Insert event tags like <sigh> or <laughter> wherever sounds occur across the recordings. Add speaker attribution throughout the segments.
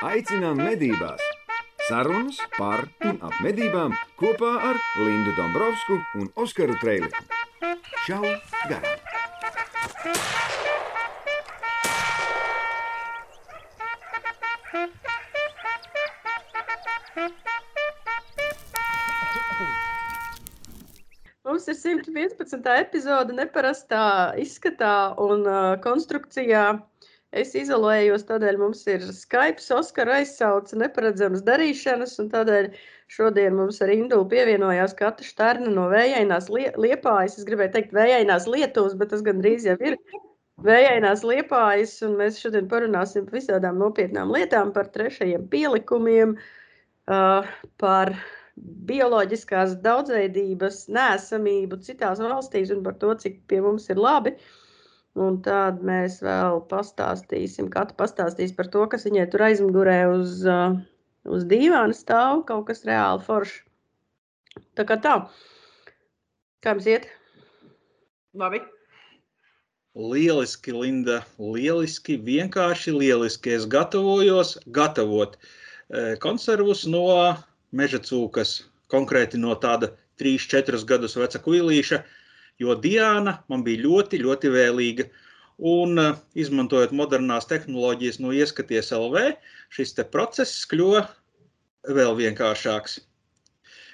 Speaker 1: Aicinām medībās! Sarunas par un ap medībām kopā ar Lindu Dombrovskiju un Oskaru Trēliņu. Čau! Garām!
Speaker 2: Mums ir 115. epizode, neparastā izskatā un uh, konstrukcijā. Es izolējos, tādēļ mums ir Skype, Oskara aizsauce, neparedzamas darīšanas, un tādēļ šodien mums ar Indulu pievienojās Kata Štarna no Vējainās lie Liepājas. Es gribēju teikt Vējainās Lietuvas, bet tas gandrīz jau ir Vējainās Liepājas, un mēs šodien parunāsim par visādām nopietnām lietām, par trešajiem pielikumiem, uh, par bioloģiskās daudzveidības nēsamību citās valstīs un par to, cik pie mums ir labi. Un tad mēs vēl pastāstīsim, katra pastāstīs par to, kas viņai tur aizmugurē uz, uh, uz dīvāna stāv, kaut kas reāli foršs. Tā kā tā. Kā jums iet?
Speaker 3: Labi.
Speaker 4: Lieliski, Linda. Lieliski, vienkārši lieliski. Es gatavojos gatavot eh, konservus no meža cūkas, konkrēti no tāda 3-4 gadus veca kuilīša, jo Diana man bija ļoti, ļoti vēlīga. Un, uh, izmantojot modernās tehnoloģijas no ieskaties LV, šis process kļuva vēl vienkāršāks.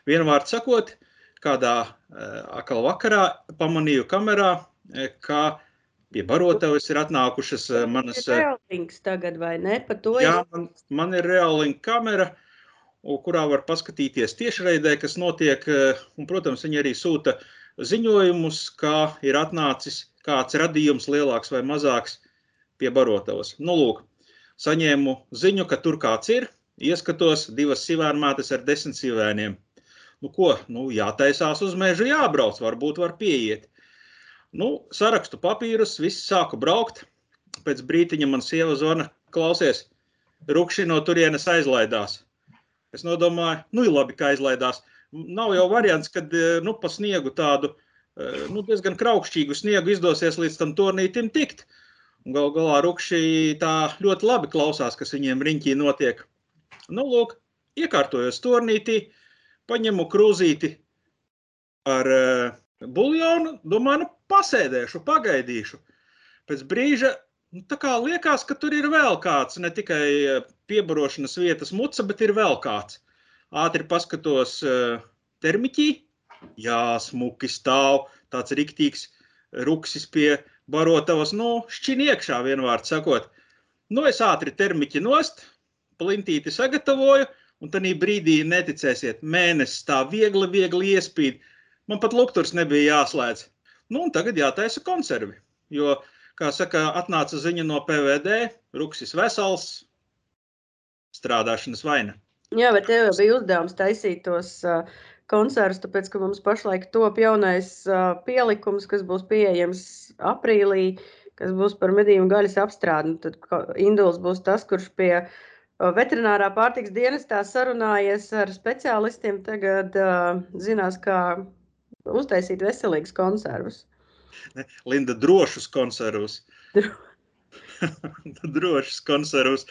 Speaker 4: Vienvārds sakot, kādā uh, akal vakarā pamanīju kamerā, ka pie barotavas ir atnākušas uh, manas...
Speaker 2: Ir reālinks tagad, vai ne? Pa to
Speaker 4: jā, man, man ir reālinka kamera, kurā var paskatīties tiešraidē, kas notiek, un, protams, viņi arī sūta uh, ziņojumus, kā ir atnācis kāds radījums, lielāks vai mazāks, pie barotavas. Nu, lūk, saņēmu ziņu, ka tur kāds ir, ieskatos divas sīvēnmātes ar desmit sīvēniem. Nu, ko, nu, jātaisās uz mežu, jābrauc, varbūt var pieiet. Nu, sarakstu papīrus, viss sāku braukt. Pēc brītiņa man sieva zvana, klausies, rukši no turienes aizlaidās. Es nodomāju, nu, labi, ka aizlaidās nav jau variants, kad eh, nu, pa sniegu tādu eh, nu, diezgan kraukšķīgu sniegu izdosies līdz tam turnītim tikt. Galu galā rupši tā ļoti labi klausās, kas viņiem riņķī notiek. Nu, lūk, iekārtojos turnītī, paņemu krūzīti ar uh, buļļonu, domāju, nu, pasēdēšu, pagaidīšu. Pēc brīža nu, tā kā liekas, ka tur ir vēl kāds, ne tikai piebarošanas vietas muca, bet ir vēl kāds ātri paskatos eh, termiķī, jā, smuki stāv, tāds riktīgs ruksis pie barotavas, nu, šķin iekšā vienvārds sakot. Nu, es ātri termiķi nost, plintīti sagatavoju, un tad brīdī neticēsiet, mēnesis tā viegli, viegli iespīd. Man pat lukturs nebija jāslēdz. Nu, un tagad jātaisa konservi, jo, kā saka, atnāca ziņa no PVD, ruksis vesels, strādāšanas vaina.
Speaker 2: Jā, bet tev bija uzdevums taisīt tos uh, koncertus, tāpēc, ka mums pašlaik top jaunais uh, pielikums, kas būs pieejams aprīlī, kas būs par medību gaļas apstrādi. Tad Induls būs tas, kurš pie veterinārā pārtiks dienestā sarunājies ar speciālistiem, tagad uh, zinās, kā uztaisīt veselīgus konservus.
Speaker 4: Ne, Linda, drošus konservus. Dro... <laughs> drošus konservus.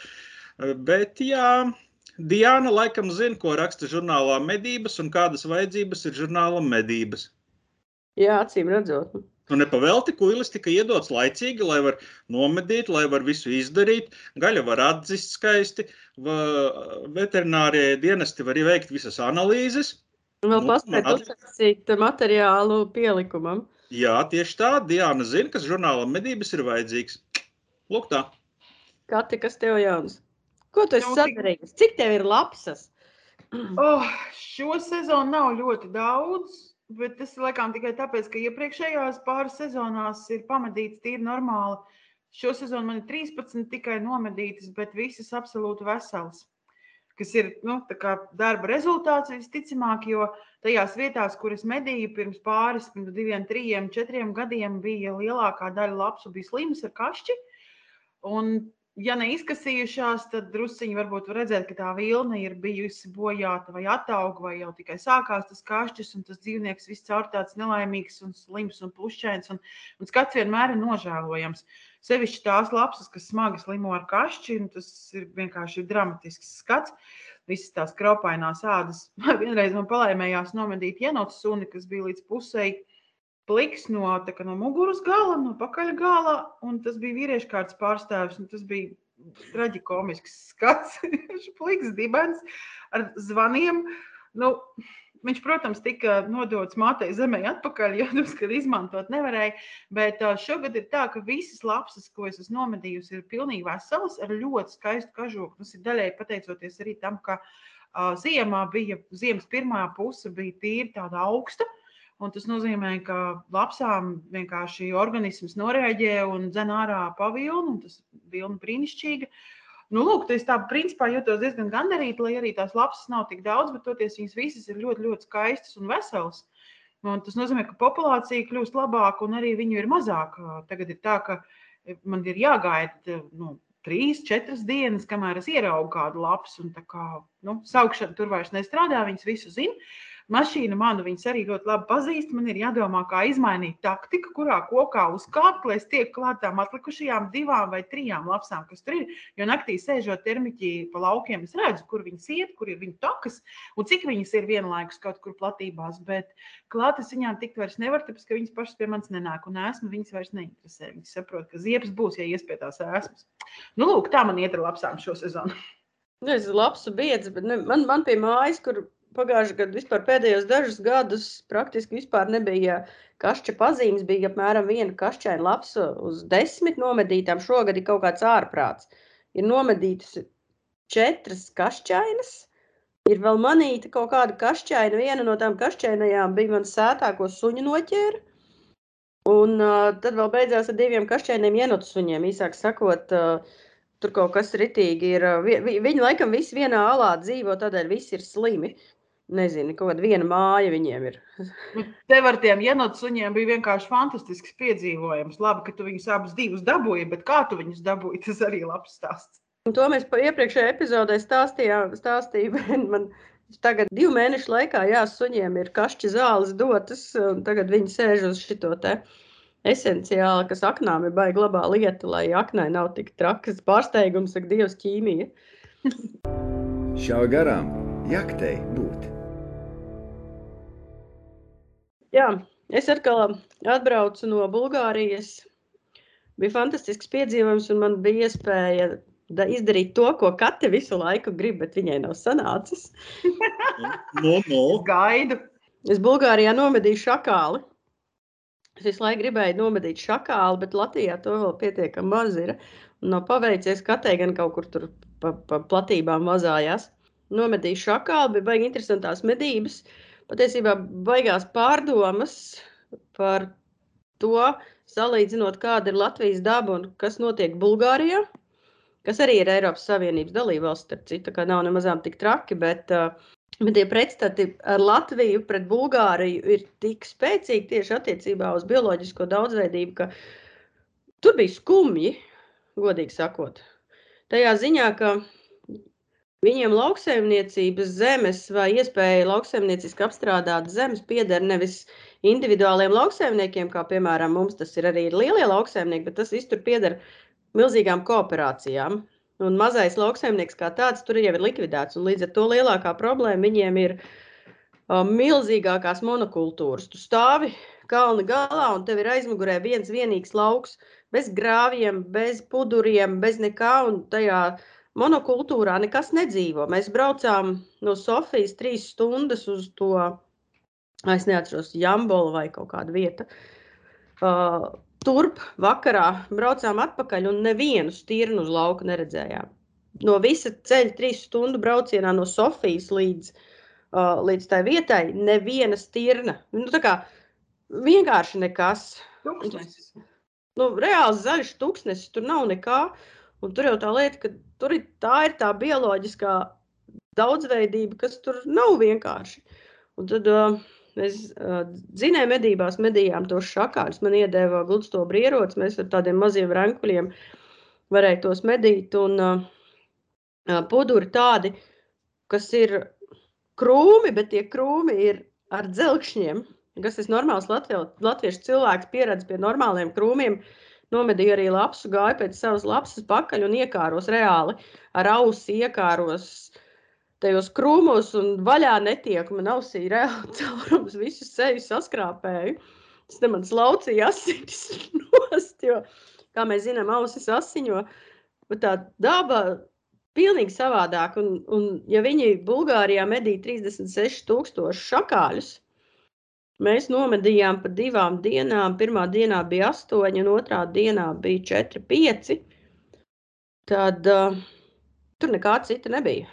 Speaker 4: Bet jā, Diana laikam zina, ko raksta žurnālā medības un kādas vajadzības ir žurnālam medības.
Speaker 2: Jā, acīm redzot.
Speaker 4: Un nepavēlti kuilis tika iedots laicīgi, lai var nomedīt, lai var visu izdarīt. Gaļa var atzist skaisti, veterinārie dienesti var veikt visas analīzes.
Speaker 2: Vēl nu, paspēt uztaisīt materiālu pielikumam.
Speaker 4: Jā, tieši tā. Diana zina, kas žurnālam medības ir vajadzīgs. Lūk tā.
Speaker 2: Kati, kas tev jauns? Ko tu esi sadarījis? Cik tev ir lapsas?
Speaker 3: Oh, šo sezonu nav ļoti daudz, bet tas laikam tikai tāpēc, ka iepriekšējās pāris sezonās ir pamedīts tīri normāli. Šo sezonu man ir 13 tikai nomedītas, bet visas absolūti veselas. Kas ir nu, darba rezultāts visticamāk, jo tajās vietās, kuras medīju pirms pāris, pirms diviem, trim, četriem gadiem, bija lielākā daļa lapsu bija slimas ar kašķi. Un ja neizkasījušās, tad drusciņi varbūt var redzēt, ka tā vilna ir bijusi bojāta vai attauga, vai jau tikai sākās tas kašķis, un tas dzīvnieks viss caur tāds nelaimīgs un slims un pušķains, un, un skats vienmēr ir nožēlojams. Sevišķi tās lapsas, kas smagi slimo ar kašķi, un tas ir vienkārši dramatisks skats. Visas tās kraupainās ādas. <laughs> Vienreiz man palaimējās nomedīt jenotu suni, kas bija līdz pusēji pliks no, kā, no muguras gala, no pakaļgala, un tas bija vīriešu kārtas pārstāvis. Tas bija traģikomisks skats, <laughs> pliks dibens ar zvaniem. Nu, viņš, protams, tika nodots mātei zemē atpakaļ, jo tas, kad izmantot nevarēja. Bet šogad ir tā, ka visas lapsas, ko es esmu nomedījusi, ir pilnīgi veselas ar ļoti skaistu kažoku. Tas ir daļēji pateicoties arī tam, ka uh, ziemā bija, ziemas pirmā puse bija tīri tāda augsta. Un tas nozīmē, ka lapsām vienkārši organisms noreaģē un dzen ārā pavilnu, un tas vilna brīnišķīga. Nu, lūk, es tā principā jūtos diezgan gandarīta, lai arī tās lapsas nav tik daudz, bet toties viņas visas ir ļoti, ļoti skaistas un veselas. Un tas nozīmē, ka populācija kļūst labāka un arī viņu ir mazāk. Tagad ir tā, ka man ir jāgaida nu, trīs, četras dienas, kamēr es ieraugu kādu lapu. Kā, nu, saukšana tur vairs nestrādā, viņas visu zina. Mašīna manu viņas arī ļoti labi pazīst. Man ir jādomā, kā izmainīt taktiku, kurā kokā uzkāpt, lai es tieku klāt tām atlikušajām divām vai trijām lapsām, kas tur ir. Jo naktī sēžot termiķī pa laukiem, es redzu, kur viņas iet, kur ir viņu takas un cik viņas ir vienlaikus kaut kur platībās. Bet klāt es viņām tikt vairs nevaru, tāpēc ka viņas pašas pie manis nenāk un esmu viņas vairs neinteresē. Viņas saprot, ka ziepes būs, ja iespējams esmu. Nu, lūk, tā man iet ar lapsām šo sezonu.
Speaker 2: Es esmu labs biedrs, bet ne, man, man pie mājas, kur pagājušajā gadā, vispār pēdējos dažus gadus, praktiski vispār nebija kašķa pazīmes. Bija apmēram viena kašķaina lapsa uz desmit nomedītām. Šogad ir kaut kāds ārprāts. Ir nomedītas četras kašķainas. Ir vēl manīta kaut kāda kašķaina. Viena no tām kašķainajām bija mans sētāko suņu noķēra. Un uh, tad vēl beidzās ar diviem kašķainiem ienotu suņiem. Īsāk sakot, uh, tur kaut kas ritīgi ir. Vi, vi, viņi laikam visi vienā alā dzīvo, tādēļ visi ir slimi nezinu, kaut kāda viena māja viņiem ir.
Speaker 3: Nu, tev ar tiem jenotu suņiem bija vienkārši fantastisks piedzīvojums. Labi, ka tu viņus abus divus dabūji, bet kā tu viņus dabūji, tas arī labs stāsts.
Speaker 2: Un to mēs iepriekšējā epizodē stāstījām. Stāstīja, man tagad divu mēnešu laikā, jā, suņiem ir kašķi zāles dotas, un tagad viņi sēž uz šito te esenciāli, kas aknām ir baigi labā lieta, lai aknai nav tik trakas pārsteigums, saka Dievs ķīmija.
Speaker 1: Šā garām jaktei būt.
Speaker 2: Jā, es atkal atbraucu no Bulgārijas. Bija fantastisks piedzīvojums, un man bija iespēja izdarīt to, ko Kate visu laiku grib, bet viņai nav sanācis. <laughs>
Speaker 3: no, no. Gaidu.
Speaker 2: Es Bulgārijā nomedīju šakāli. Es visu laiku gribēju nomedīt šakāli, bet Latvijā to vēl pietiekami maz ir. Nav paveicies, Katē gan kaut kur tur pa, pa platībām mazājās. Nomedīju šakāli, bija baigi interesantās medības. Uh, patiesībā baigās pārdomas par to, salīdzinot, kāda ir Latvijas daba un kas notiek Bulgārijā, kas arī ir Eiropas Savienības dalībvalsts, starp citu, kā nav nemazām tik traki, bet, bet tie pretstati ar Latviju pret Bulgāriju ir tik spēcīgi tieši attiecībā uz bioloģisko daudzveidību, ka tur bija skumji, godīgi sakot. Tajā ziņā, ka Viņiem lauksaimniecības zemes vai iespēja lauksaimnieciski apstrādāt zemes pieder nevis individuāliem lauksaimniekiem, kā piemēram mums tas ir arī lielie lauksaimnieki, bet tas viss tur pieder milzīgām kooperācijām. Un mazais lauksaimnieks kā tāds tur jau ir likvidēts. Līdz ar to lielākā problēma viņiem ir milzīgākās monokultūras. Tu stāvi kalna galā un tev ir aizmugurē viens vienīgs lauks bez grāvjiem, bez puduriem, bez nekā. Un tajā monokultūrā nekas nedzīvo. Mēs braucām no Sofijas trīs stundas uz to, es neatceros, Jambolu vai kaut kādu vietu. Uh, turp vakarā braucām atpakaļ un nevienu stirnu uz lauka neredzējām. No visa ceļa trīs stundu braucienā no Sofijas līdz, uh, līdz tai vietai neviena stirna. Nu, tā kā vienkārši nekas.
Speaker 3: Tūkstnesis.
Speaker 2: Nu, reāls zaļš tūkstnesis, tur nav nekā. Un tur jau tā lieta, ka tur ir tā, ir tā bioloģiskā daudzveidība, kas tur nav vienkārši. Un tad uh, mēs uh, dzinēju medībās, medījām tos šakāļus. Man iedēva gludstobri ieroci, mēs ar tādiem maziem rankuļiem varēja tos medīt. Un uh, puduri tādi, kas ir krūmi, bet tie krūmi ir ar dzelkšņiem. Kas ir normāls latviešu cilvēks, pieredz pie normāliem krūmiem. Nomedīju arī lapsu, gāju pēc savas lapsas pakaļ un iekāros reāli ar ausi, iekāros tajos krūmos un vaļā netiek. Man ausī reāli <laughs> caurums, visu seju saskrāpēju. Tas te man slaucīja asinis <laughs> nost, jo, kā mēs zinām, ausis asiņo. Bet tā daba pilnīgi savādāk. Un, un ja viņi Bulgārijā medīja 36,000 šakāļus, mēs nomedījām pa divām dienām. Pirmā dienā bija 8, un otrā dienā bija 4, 5. Tad uh, tur nekā cita nebija.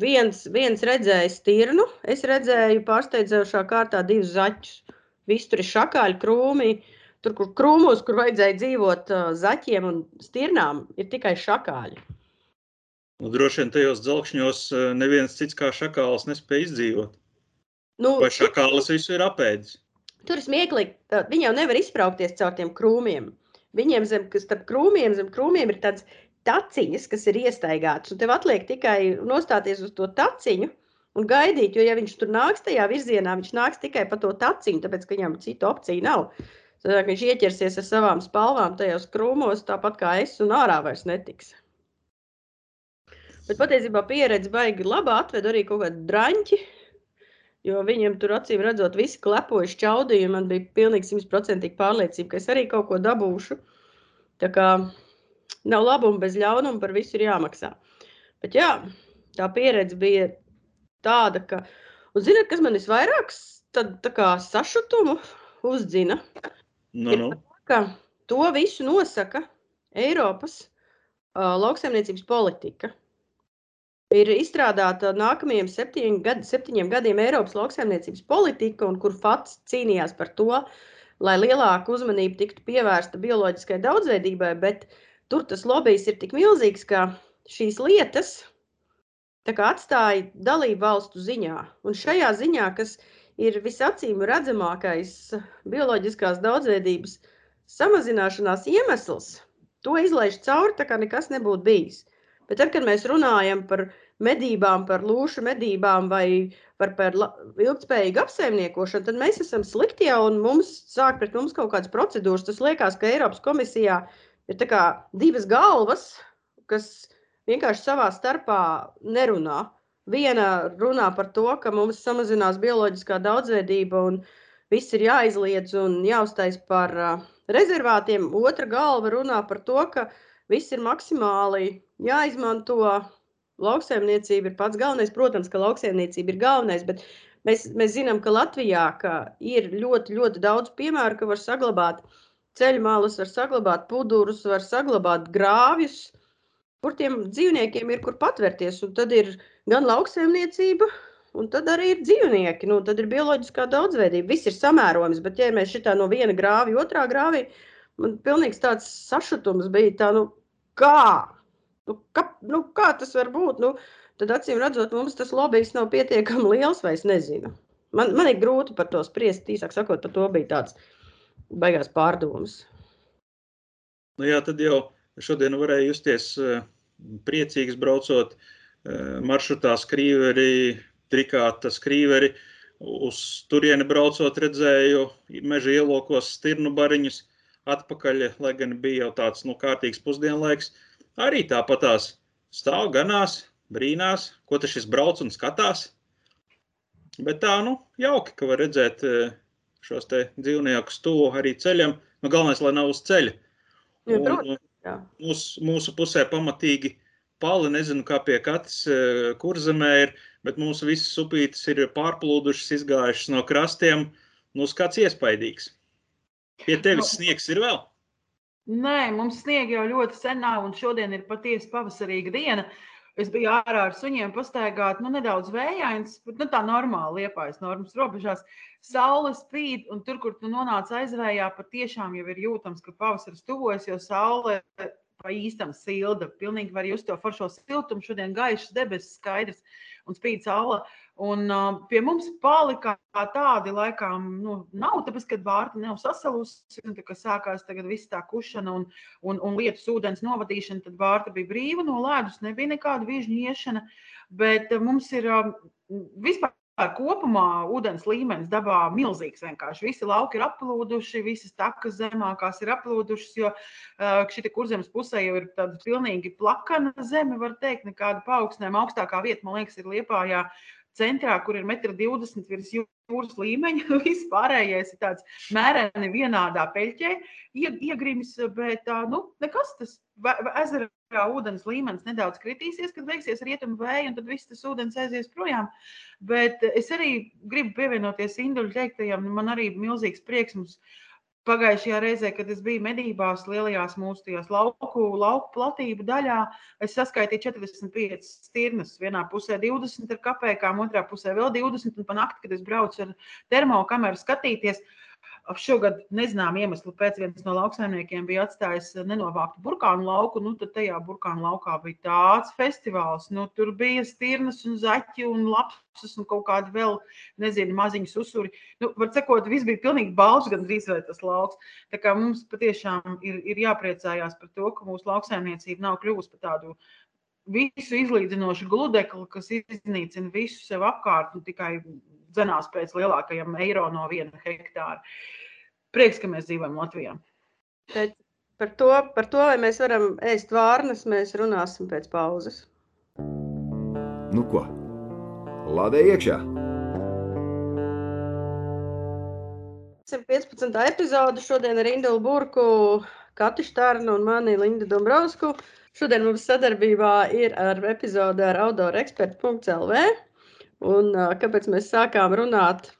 Speaker 2: Viens, viens redzēja stirnu, es redzēju pārsteidzošā kārtā divus zaķus. Viss tur ir šakāļi, krūmi. Tur, kur krūmos, kur vajadzēja dzīvot uh, zaķiem un stirnām, ir tikai šakāļi.
Speaker 4: Nu, droši vien tajos dzelkšņos neviens cits kā šakāls nespēja izdzīvot.
Speaker 2: Nu,
Speaker 4: Vai šakālis visu ir apēdis?
Speaker 2: Tur smieklīgi. Viņi jau nevar izbraukties caur tiem krūmiem. Viņiem zem, starp krūmiem, zem krūmiem ir tāds taciņas, kas ir iestaigāts. Un tev atliek tikai nostāties uz to taciņu un gaidīt, jo, ja viņš tur nāks tajā virzienā, viņš nāks tikai pa to taciņu, tāpēc, ka viņam citu opciju nav. Tad viņš ieķersies ar savām spalvām tajos krūmos, tāpat kā es, un ārā vairs netiks. Bet patiesībā pieredze baigi laba, atved arī kaut kādu draņķi, jo viņiem tur acīm redzot, visi klepoja šķaudīju, un man bija pilnīgi simtprocentīgi pārliecība, ka es arī kaut ko dabūšu. Tā kā nav labuma bez ļaunuma, par visu ir jāmaksā. Bet jā, tā pieredze bija tāda, ka, un zināt, kas man visvairāk sašutumu uzdzina?
Speaker 4: Nu, nu.
Speaker 2: ka to visu nosaka Eiropas uh, lauksaimniecības politika. Ir izstrādāta nākamajiem septiņiem, gad, septiņiem gadiem Eiropas lauksaimniecības politika, un kur FATS cīnījās par to, lai lielāka uzmanība tiktu pievērsta bioloģiskai daudzveidībai, bet tur tas lobbyis ir tik milzīgs, ka šīs lietas atstāja dalību valstu ziņā. Un šajā ziņā, kas ir visacīm redzamākais bioloģiskās daudzveidības samazināšanās iemesls, to izlaiž cauri, tā kā nekas nebūtu bijis. Bet tad, kad mēs runājam par medībām, par lūšu medībām vai par, par ilgspējīgu apsaimniekošanu, tad mēs esam slikti jau un mums sāk pret mums kaut kādas procedūras. Tas liekas, ka Eiropas komisijā ir divas galvas, kas vienkārši savā starpā nerunā. Viena runā par to, ka mums samazinās bioloģiskā daudzveidība un viss ir jāizliedz un jāuztais par rezervātiem. Otra galva runā par to, ka viss ir maksimāli jāizmanto. Lauksaimniecība ir pats galvenais. Protams, ka lauksaimniecība ir galvenais, bet mēs, mēs zinām, ka Latvijā ka ir ļoti, ļoti daudz piemēru, ka var saglabāt ceļu malus, var saglabāt pudurus, var saglabāt grāvjus, kur tiem dzīvniekiem ir kur patvērties. Un tad ir gan lauksaimniecība, un tad arī ir dzīvnieki. Nu, tad ir bioloģiskā daudzveidība. Viss ir samērojams, bet ja mēs šitā no viena grāvja otrā grāvī, man pilnīgs tāds sašutums bija. Tā, nu, kā? Nu, kā, nu, kā tas var būt? Nu, tad acīm redzot, mums tas lobbyis nav pietiekami <laughs> liels, vai es nezinu. Man, man ir grūti par to spriest. Īsāk sakot, par to bija tāds baigās pārdomas.
Speaker 4: Nu, jā, tad jau šodien varēja justies eh, priecīgs braucot eh, maršrutā skrīveri, trikāta skrīveri. Uz turieni braucot redzēju meža ielokos stirnu bariņus atpakaļ, lai gan bija jau tāds nu, kārtīgs pusdienlaiks. Arī tāpatās stāv ganās, brīnās, ko tas šis brauc un skatās. Bet tā, nu, jauki, ka var redzēt eh, šos te dzīvniekus tuvu arī ceļam. Nu, galvenais, lai nav uz ceļa. Un,
Speaker 2: protams, jā.
Speaker 4: mūs, mūsu pusē pamatīgi pali, nezinu, kā pie katras eh, kurzemē ir, bet mūsu visas upītes ir pārplūdušas, izgājušas no krastiem. Nu, skats iespaidīgs. Pie tevis sniegs ir vēl.
Speaker 3: Nē, mums sniega jau ļoti sen nav, un šodien ir patiesi pavasarīga diena. Es biju ārā ar suņiem pastaigāt, nu, nedaudz vējains, bet nu, tā normāli liepājas normas robežās. Saule spīd, un tur, kur tu nonāc aizvējā, patiešām jau ir jūtams, ka pavasaris tuvojas, jo saule pa īstam silda. Pilnīgi var just to foršo siltumu. Šodien gaišs debesis, skaidrs un spīd saule. Un uh, pie mums palika tādi laikam, nu, nav, tāpēc, ka vārta nav sasalusi, un tā kā sākās tagad viss tā kušana un, un, un lietus ūdens novadīšana, tad vārta bija brīva no ledus, nebija nekāda vižņu iešana, bet mums ir uh, vispār Kopumā ūdens līmenis dabā milzīgs. Vienkārši. Visi lauki ir aplūduši, visas takas zemākās ir aplūdušas, jo šī kurzemes pusē jau ir tāda pilnīgi plakana zeme, var teikt, nekāda paaugstinājuma. Augstākā vieta, man liekas, ir Liepājā centrā, kur ir 1,20 m virs jūras līmeņa. <laughs> Viss pārējais ir tāds mēreni vienādā peļķē, iegrimis, bet nu, nekas tas ezera ūdens līmenis nedaudz kritīsies, kad beigsies rietumu vēja, un tad viss tas ūdens aizies projām. Bet es arī gribu pievienoties Induļu teiktajam, man arī milzīgs prieks mums pagājušajā reizē, kad es biju medībās, lielajās mūsu lauku, lauku platību daļā, es saskaitīju 45 stirnas. Vienā pusē 20 ar kapekām, otrā pusē vēl 20. Un pa nakti, kad es braucu ar termokameru skatīties, uh, Šogad nezinām iemeslu pēc viens no lauksaimniekiem bija atstājis nenovāktu burkānu lauku. Nu, tad tajā burkānu laukā bija tāds festivāls. Nu, tur bija stirnas un zaķi un lapsas un kaut kādi vēl, nezinu, maziņi susuri. Nu, var sakot, viss bija pilnīgi balts, gan drīz vai tas lauks. Tā kā mums patiešām ir, ir jāpriecājās par to, ka mūsu lauksaimniecība nav kļuvusi par tādu visu izlīdzinošu gludekli, kas iznīcina visu sev apkārt un tikai dzenās pēc lielākajiem eiro no viena hektāra. Prieks, ka mēs dzīvojam Latvijā.
Speaker 2: Bet par to, par to, vai mēs varam ēst vārnas, mēs runāsim pēc pauzes.
Speaker 1: Nu ko? Lādē iekšā!
Speaker 2: 115. epizode šodien ar Indulu Burku, Kati Štārnu un mani Lindu Dombrovsku. Šodien mums sadarbībā ir ar epizode ar autorekspertu.lv. Un kāpēc mēs sākām runāt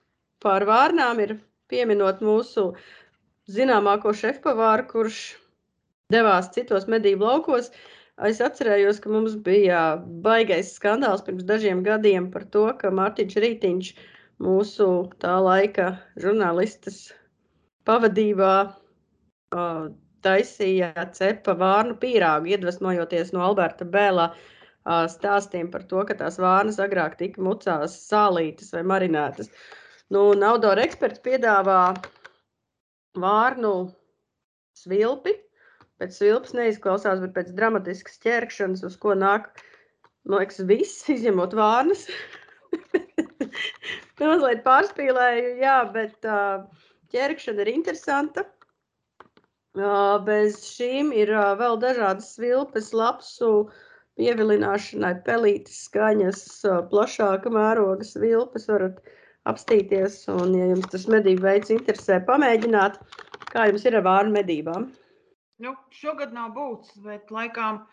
Speaker 2: par vārnām, ir pieminot mūsu zināmāko šefpavāru, kurš devās citos medību laukos. Es atcerējos, ka mums bija baigais skandāls pirms dažiem gadiem par to, ka Mārtiņš Rītiņš, mūsu tā laika žurnālistas pavadībā, taisīja cepa vārnu pīrāgu, iedvesmojoties no Alberta Bēlā stāstiem par to, ka tās vārnas agrāk tika mucās sālītas vai marinētas. Nu, Naudora eksperts piedāvā vārnu svilpi. Pēc svilpas neizklausās, bet pēc dramatiskas ķerkšanas, uz ko nāk, man liekas, viss, <laughs> izņemot vārnas. <laughs> Mazliet pārspīlēju, jā, bet ķerkšana ir interesanta. Bez šīm ir vēl dažādas svilpes, lapsu, pievilināšanai, pelītes skaņas, plašāka mēroga svilpas varat apstīties. Un, ja jums tas medību veids interesē, pamēģināt, kā jums ir ar vārnu medībām.
Speaker 3: Nu, šogad nav būts, bet laikām,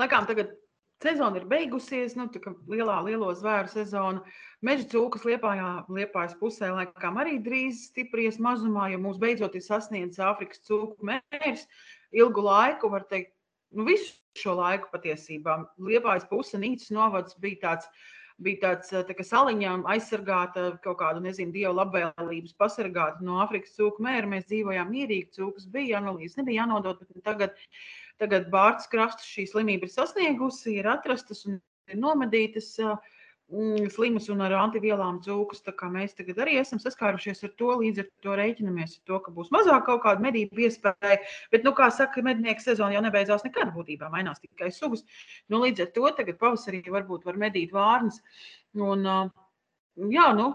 Speaker 3: laikām tagad sezona ir beigusies, nu, tā kā lielā, lielo zvēru sezona. Meža cūkas liepājā, liepājas pusē, laikam arī drīz stipries mazumā, jo mūs beidzot ir sasniedzis Āfrikas cūku mērs. Ilgu laiku, var teikt, nu, visu šo laiku patiesībā. Liepājas puse Nīcas novads bija tāds. Bija tāds tā kā saliņām aizsargāta, kaut kādu, nezinu, dievu labvēlības pasargāta no Āfrikas cūku mēra. Mēs dzīvojām mierīgi, cūkas bija, analīzes nebija jānodot, bet tagad, tagad Bārtas krastas šī slimība ir sasniegusi, ir atrastas un ir nomedītas. Mm, slimas un ar antivielām cūkas. Mēs tagad arī esam saskārušies ar to, līdz ar to rēķinamies ar to, ka būs mazāk kaut kāda medību iespēja. Bet, nu, kā saka, mednieku sezona jau nebeidzās nekad būtībā, mainās tikai sugas. Nu, līdz ar to tagad pavasarī varbūt var medīt vārnas. Un, jā, nu,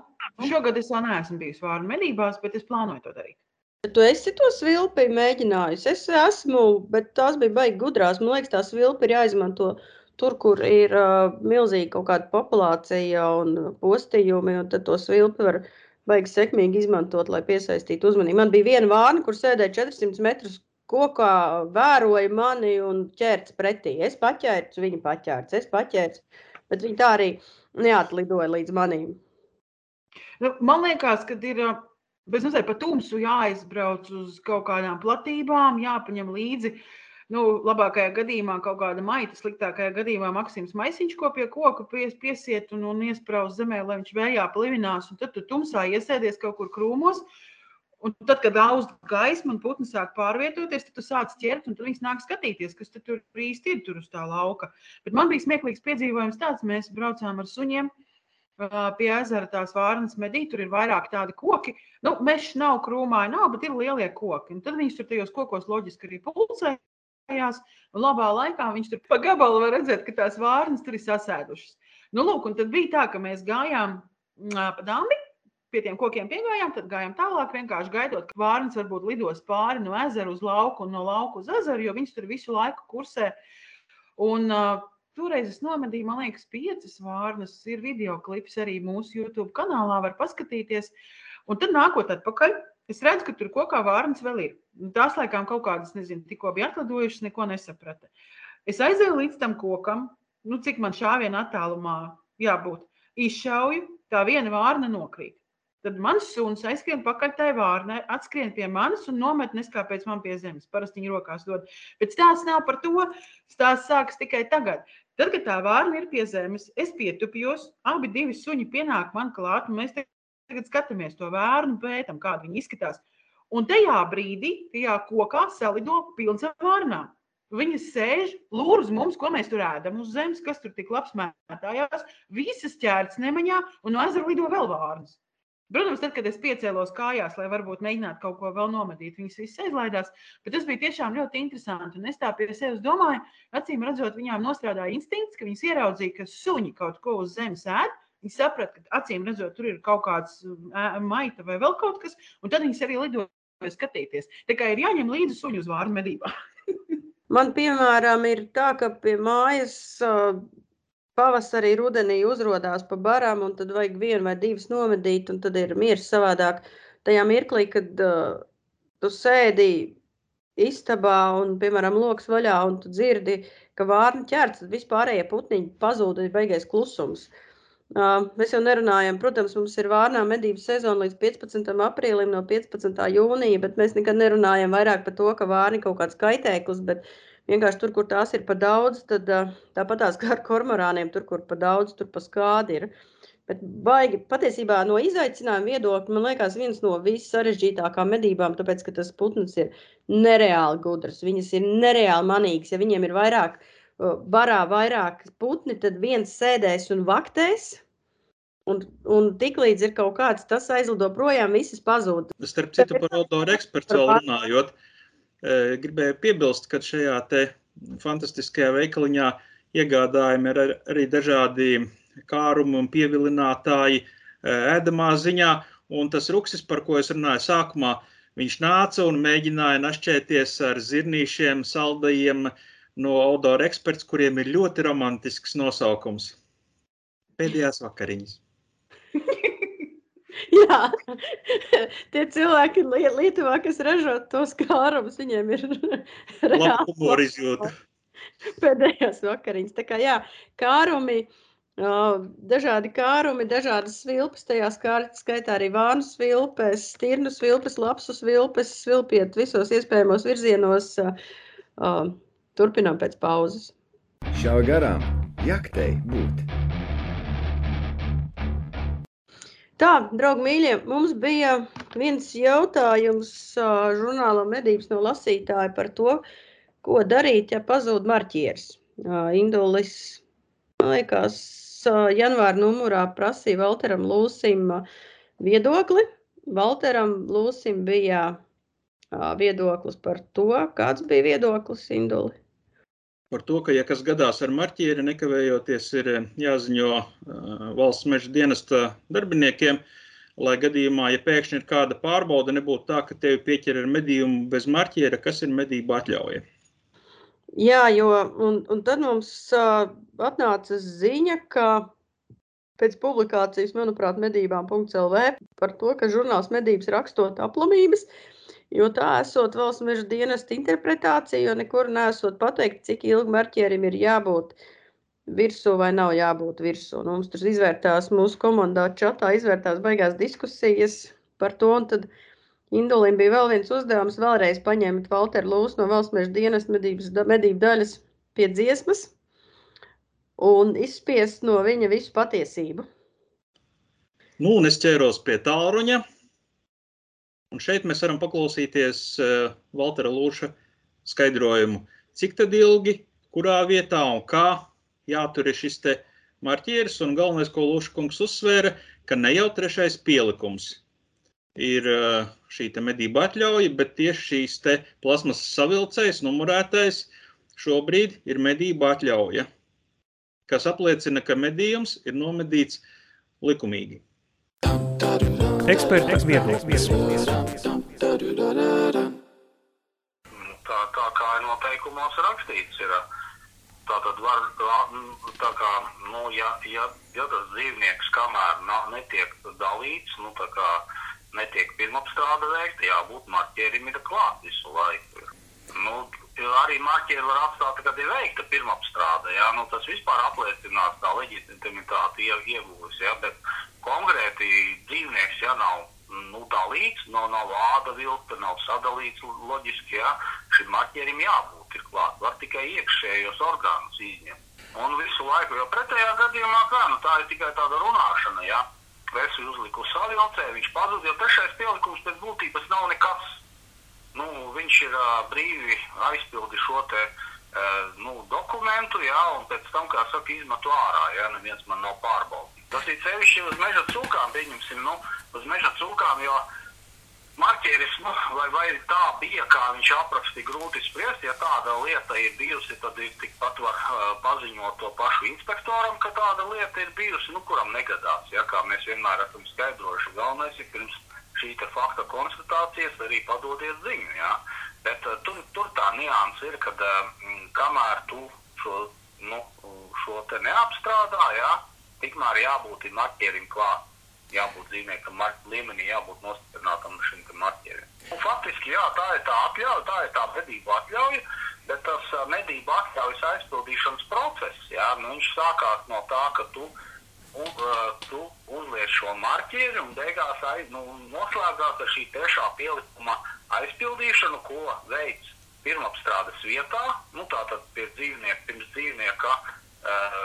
Speaker 3: šogad es vēl neesmu bijusi vārnu medībās, bet es plānoju to darīt.
Speaker 2: Tu esi to svilpi mēģinājis. Es esmu, bet tās bija baigi gudrās. Man liekas, tās svilpi ir jāizmanto Tur, kur ir uh, milzīga kaut kāda populācija un postījumi, un tad to svilpi var baigi sekmīgi izmantot, lai piesaistītu uzmanību. Man bija viena vārna, kur sēdēja 400 metrus kokā, vēroja mani un ķērts pretī. Es paķērts, viņa paķērts, es paķērts, bet viņa tā arī neatlidoja līdz manim.
Speaker 3: Nu, man liekas, ka ir bez mazliet pa tumsu jāizbrauc uz kaut kādām platībām, jāpaņem līdzi uh, nu, labākajā gadījumā kaut kāda maita, sliktākajā gadījumā Maksims Maisiņš, ko pie koka pies, piesiet un, un iesprāst zemē, lai viņš vējā plivinās, un tad tu tumsā iesēdies kaut kur krūmos. Un tad, kad augsts gaisma un putni sāk pārvietoties, tad tu sāc ķert, un viņi nāk skatīties, kas tur īsti ir tur uz tā lauka. Bet man bija smieklīgs piedzīvojums tāds, mēs braucām ar suņiem pie ezera tās vārnas medī, tur ir vairāk tādi koki. Nu, mežs nav krūmāji, nav, bet ir lielie koki. Un tad viņš tur tajos kokos loģiski arī pulcējās. Un labā laikā viņš tur pa gabalu var redzēt, ka tās vārnas tur ir sasēdušas. Nu, lūk, un tad bija tā, ka mēs gājām pa dambi pie tiem kokiem piegājām, tad gājām tālāk, vienkārši gaidot, ka vārns varbūt lidos pāri no ezera uz lauku un no lauka uz ezeru, jo viņš tur visu laiku kursē. Un, uh, Toreiz es nomedīju, man liekas, piecas vārnas. Ir video klips arī mūsu YouTube kanālā, var paskatīties. Un tad nākot atpakaļ, es redzu, ka tur kokā vārnas vēl ir. Tās laikām kaut kādas, nezinu, tikko bija atlidojušas, neko nesaprata. Es aizēju līdz tam kokam, nu, cik man šāviena attālumā jābūt. Izšauju, tā viena vārna nokrīt. Tad mans suns aizskrien pakaļ tai vārnai, atskrien pie manis un nomet neskāpēc man pie zemes. Parasti viņa rokās dod. Bet stāsts nav par to. Stāsts sākas tikai tagad. Tad, kad tā vārna ir pie zemes, es pietupjos, abi divi suņi pienāk man klāt, un mēs tagad skatāmies to vārnu, pētam, kāda viņa izskatās. Un tajā brīdī, tajā kokā salido pilns ar vārnām. Viņas sēž, lūr uz mums, ko mēs tur ēdam uz zemes, kas tur tik labs mētājās. Visas ķērts nemaņā, un no ezera lido vēl vārnas. Protams, tad, kad es piecēlos kājās, lai varbūt mēģinātu kaut ko vēl nomedīt, viņas visas aizlaidās. Bet tas bija tiešām ļoti interesanti. Un es tā pie sevis domāju, acīm redzot, viņām nostrādāja instinkts, ka viņas ieraudzīja, ka suņi kaut ko uz zemes ēd. Viņi saprata, ka acīm redzot, tur ir kaut kāds maita vai vēl kaut kas, un tad viņas arī lidoja skatīties. Tā kā ir jāņem līdzi suņu uz vārnu medībā. <laughs>
Speaker 2: Man, piemēram, ir tā, ka pie mājas pavasarī, rudenī uzrādās pa barām, un tad vajag vienu vai divas nomedīt, un tad ir miers savādāk. Tajā mirklī, kad uh, tu sēdi istabā un, piemēram, lokus vaļā, un tu dzirdi, ka vārni ķērts, tad vispārējie putniņi pazūd, ir beigais klusums. Uh, mēs jau nerunājam, protams, mums ir vārnā medību sezona līdz 15. aprīlim, no 15. jūnija, bet mēs nekad nerunājam vairāk par to, ka vārni kaut kāds kaitēklis, bet Vienkārši tur, kur tās ir par daudz, tad tāpat tās kā ar kormorāniem, tur, kur par daudz, tur pa skādi ir. Bet baigi, patiesībā no izaicinājuma viedokļa, man liekas, viens no vissarežģītākām medībām, tāpēc, ka tas putns ir nereāli gudrs, viņas ir nereāli manīgas. Ja viņiem ir vairāk, barā vairāk putni, tad viens sēdēs un vaktēs, Un, un tiklīdz ir kaut kāds, tas aizlido projām, visas pazūd.
Speaker 4: Starp citu, par autoru ekspertu vēl runājot, uh, Gribēju piebilst, ka šajā fantastiskajā veikaliņā iegādājumi ir arī dažādi kārumi un pievilinātāji ēdamā ziņā. Un tas ruksis, par ko es runāju sākumā, viņš nāca un mēģināja našķēties ar zirnīšiem, saldajiem no Audora eksperts, kuriem ir ļoti romantisks nosaukums. Pēdējās vakariņas. <laughs>
Speaker 2: Jā, tie cilvēki Lietuvā, kas ražo tos kārumus, viņiem ir <laughs>
Speaker 4: reāli humora izjūta. <laughs>
Speaker 2: Pēdējās vakariņas. Tā kā jā, kārumi, dažādi kārumi, dažādas svilpes, tajā skaitā arī vānu svilpes, stirnu svilpes, lapsu svilpes, svilpiet visos iespējamos virzienos. Turpinām pēc pauzes.
Speaker 1: Šā garām jaktei būt.
Speaker 2: Tā, draugi, mīļie, mums bija viens jautājums žurnālā medības no lasītāja par to, ko darīt, ja pazūd marķieris. Indulis, man liekas, janvāra numurā prasīja Valteram Lūsim viedokli. Valteram Lūsim bija viedoklis par to, kāds bija viedoklis Induli
Speaker 4: par to, ka, ja kas gadās ar marķieri, nekavējoties ir eh, jāziņo uh, valsts meža dienesta darbiniekiem, lai gadījumā, ja pēkšņi ir kāda pārbauda, nebūtu tā, ka tevi pieķer ar medījumu bez marķiera, kas ir medību atļauja.
Speaker 2: Jā, jo un, un tad mums uh, atnāca ziņa, ka pēc publikācijas, manuprāt, medībām.lv par to, ka žurnāls medības rakstot aplamības, uh, Jo tā esot valsts meža dienesta interpretācija, jo nekur nesot pateikt, cik ilgi marķierim ir jābūt virsū vai nav jābūt virsū. Nu, mums tur izvērtās mūsu komandā čatā, izvērtās baigās diskusijas par to, un tad Indulim bija vēl viens uzdevums vēlreiz paņemt Valteru Lūsu no valsts meža dienesta medības, medību daļas pie dziesmas un izspiest no viņa visu patiesību.
Speaker 4: Nu, un es ķēros pie tālruņa Un šeit mēs varam paklausīties uh, Valtera Lūša skaidrojumu, cik tad ilgi, kurā vietā un kā jātur ir šis te marķieris. Un galvenais, ko Lūša kungs uzsvēra, ka ne jau trešais pielikums ir uh, šī medību atļauja, bet tieši šīs te plasmas savilcējs, numurētais, šobrīd ir medību atļauja, kas apliecina, ka medījums ir nomedīts likumīgi.
Speaker 5: Eksperta viedoklis.
Speaker 6: Tā, tā kā ir noteikumos rakstīts, ir tā tad var, tā kā, nu, ja, ja, ja tas dzīvnieks kamēr nav, netiek dalīts, nu, tā kā netiek pirmapstrāde veikta, jābūt marķierim ir klāt visu laiku. Nu, arī marķieri var atstāt, kad ir veikta pirmapstrāde, jā, nu, tas vispār apliecinās tā leģitimitāti ieguvis, jā, bet konkrēti dzīvnieks, ja nav nu, dalīts, no, nav āda vilka, nav sadalīts loģiski, ja šim marķierim jābūt ir klāt, var tikai iekšējos orgānus izņemt. Un visu laiku, jo pretējā gadījumā, kā, nu, tā ir tikai tāda runāšana, ja Vesi uzliku savilcē, viņš pazud, jo trešais pielikums pēc būtības nav nekas. Viņš ir uh, brīvi aizpildi šo te uh, nu, dokumentu, jā, un pēc tam, kā saka, izmetu ārā, ja neviens man nav pārbaudījis. Tas ir sevišķi uz meža cūkām, pieņemsim, nu, uz meža cūkām, jo marķieris, nu, vai, vai tā bija, kā viņš aprakstīja, grūti spriest. Ja tāda lieta ir bijusi, tad ir tikpat var uh, paziņot to pašu inspektoram, ka tāda lieta ir bijusi, nu, kuram negadās. Ja, kā mēs vienmēr esam skaidrojuši, galvenais ir pirms šī fakta konstatācijas arī padodiet ziņu. Ja. Bet uh, tur, tur tā nianses ir, ka uh, kamēr tu šo, nu, šo te neapstrādā, ja, tikmēr jābūt marķierim klāt. Jābūt dzīvniekam līmenī, jābūt nostiprinātam šim marķierim. Un faktiski, jā, tā ir tā atļauja, tā ir tā medību atļauja, bet tas uh, medību atļaujas aizpildīšanas process, jā, nu, viņš sākās no tā, ka tu, un, uh, tu uzliec šo marķieri un beigās aiz, nu, noslēgās ar šī trešā pielikuma aizpildīšanu, ko veids pirmapstrādes vietā, nu, tātad pie dzīvnieka, pirms dzīvnieka uh,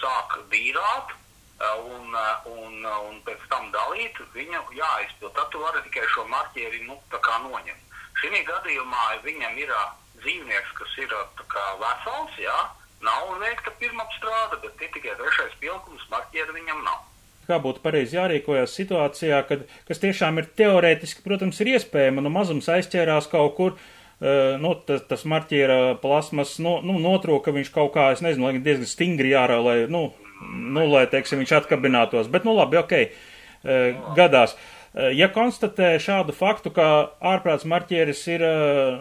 Speaker 6: sāk dīrāt un, un, un pēc tam dalīt, viņu jāizpild. Tad tu vari tikai šo marķieri nu, noņemt. Šī gadījumā viņam ir dzīvnieks, kas ir kā, vesels, jā, nav veikta pirmapstrāde, bet ir tikai trešais pielikums, marķieri viņam nav
Speaker 5: kā būtu pareizi jārīkojas situācijā, kad, kas tiešām ir teorētiski, protams, ir iespējama, nu mazums aizķērās kaut kur, uh, nu, tas, tas marķiera plasmas, nu, nu, notrūka viņš kaut kā, es nezinu, lai diezgan stingri jārā, lai, nu, nu, lai, teiksim, viņš atkabinātos. Bet, nu, labi, ok, e, gadās. E, ja konstatē šādu faktu, ka ārprāts marķieris ir e,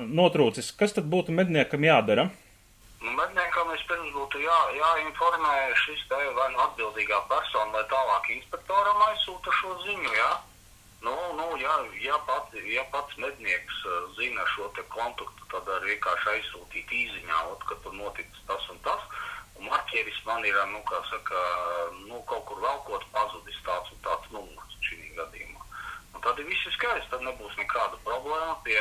Speaker 5: notrūcis, kas tad būtu medniekam jādara?
Speaker 6: Nu, medniekam vispirms būtu jā, jāinformē šis te vai nu atbildīgā persona, vai tālāk inspektoram aizsūta šo ziņu, jā. Nu, nu, ja, ja, pats, ja pats mednieks zina šo kontaktu, tad arī vienkārši aizsūtīt īziņā, ot, ka tur noticis tas un tas. Uh, marķieris man ir, nu, saka, nu, kaut kur velkot pazudis tāds un tāds numurs. Un tad viss ir skaisti, tad nebūs nekāda problēma pie,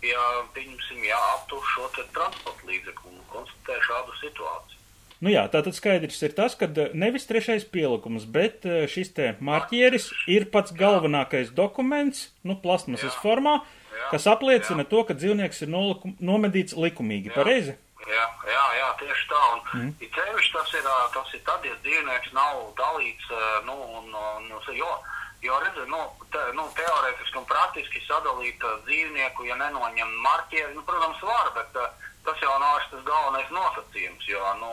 Speaker 6: pie pieņemsim, jā, aptur šo transporta līdzekli un konstatē šādu situāciju.
Speaker 5: Nu jā, tātad skaidrs ir tas, ka nevis trešais pielikums, bet eh, šis te marķieris ir pats galvenākais dokuments, nu, plasmasas formā, jā, kas apliecina jā. to, ka dzīvnieks ir nolikum, nomedīts likumīgi, jā. pareizi?
Speaker 6: Jā, jā, jā, tieši tā. Un mm. it sevišķi tas ir, tas ir tad, ja dzīvnieks nav dalīts, nu, un, un, jo, jo redzi, nu, te, nu, teorētiski un praktiski sadalīt dzīvnieku, ja nenoņem marķieri, nu, protams, var, bet tas jau nav tas galvenais nosacījums, jo, nu,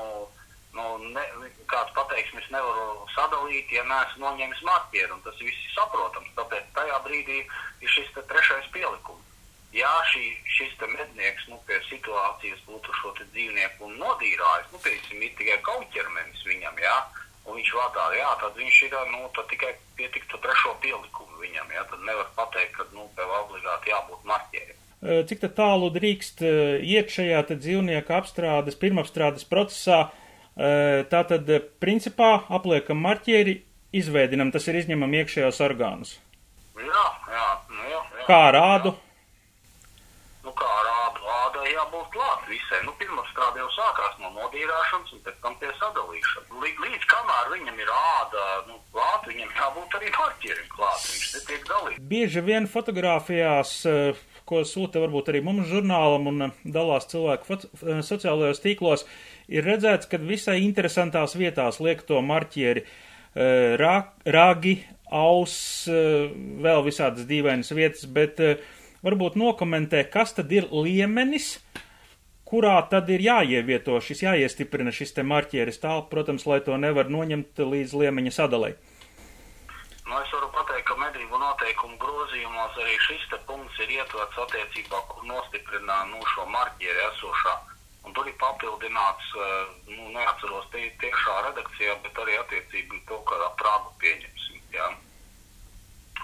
Speaker 6: nu, ne, kāds pateiks, es nevaru sadalīt, ja neesmu noņēmis marķieru, un tas viss ir saprotams, tāpēc tajā brīdī ir šis trešais pielikums. Ja šī, šis mednieks nu, pie situācijas būtu šo dzīvnieku nodīrājis, nu, piemēram, ir tikai kauķermenis viņam, jā, un viņš vadā, jā, tad viņš ir, nu, tad tikai pietiktu trešo pielikumu viņam, jā, tad nevar pateikt, ka, nu, tev obligāti jābūt marķierim.
Speaker 5: Cik tālu drīkst iekšējā dzīvnieka apstrādes, pirmapstrādes procesā, tātad principā apliekam marķieri, izveidinam, tas ir izņemam iekšējos orgānus.
Speaker 6: Jā, jā, nu, jā, jā.
Speaker 5: Kā rādu? Jā
Speaker 6: nu, kā rādai jābūt klāt visai. Nu, pirmapstrāde jau sākās no nodīrāšanas un pēc tam pie sadalīšanas. Līdz kamēr viņam ir āda, nu, klāt klāt, viņam jābūt arī marķierim klāt, viņš netiek dalīts.
Speaker 5: Bieži vien fotografijās, eh, ko sūta varbūt arī mums žurnālam un eh, dalās cilvēku eh, sociālajos tīklos, ir redzēts, ka visai interesantās vietās liek to marķieri rā, rāgi, aus, vēl visādas dīvainas vietas, bet varbūt nokomentē, kas tad ir liemenis, kurā tad ir jāievieto šis, jāiestiprina šis te marķieris tā, protams, lai to nevar noņemt līdz liemeņa sadalai.
Speaker 6: Nu, es varu pateikt, ka medību noteikumu grozījumos arī šis punkts ir ietverts attiecībā, kur nostiprinā nu, šo marķieri esošā. Un tur ir papildināts, eh, nu, neatceros tie, tiešā redakcijā, bet arī attiecīgi to, kādā prāgu pieņemsim. Jā.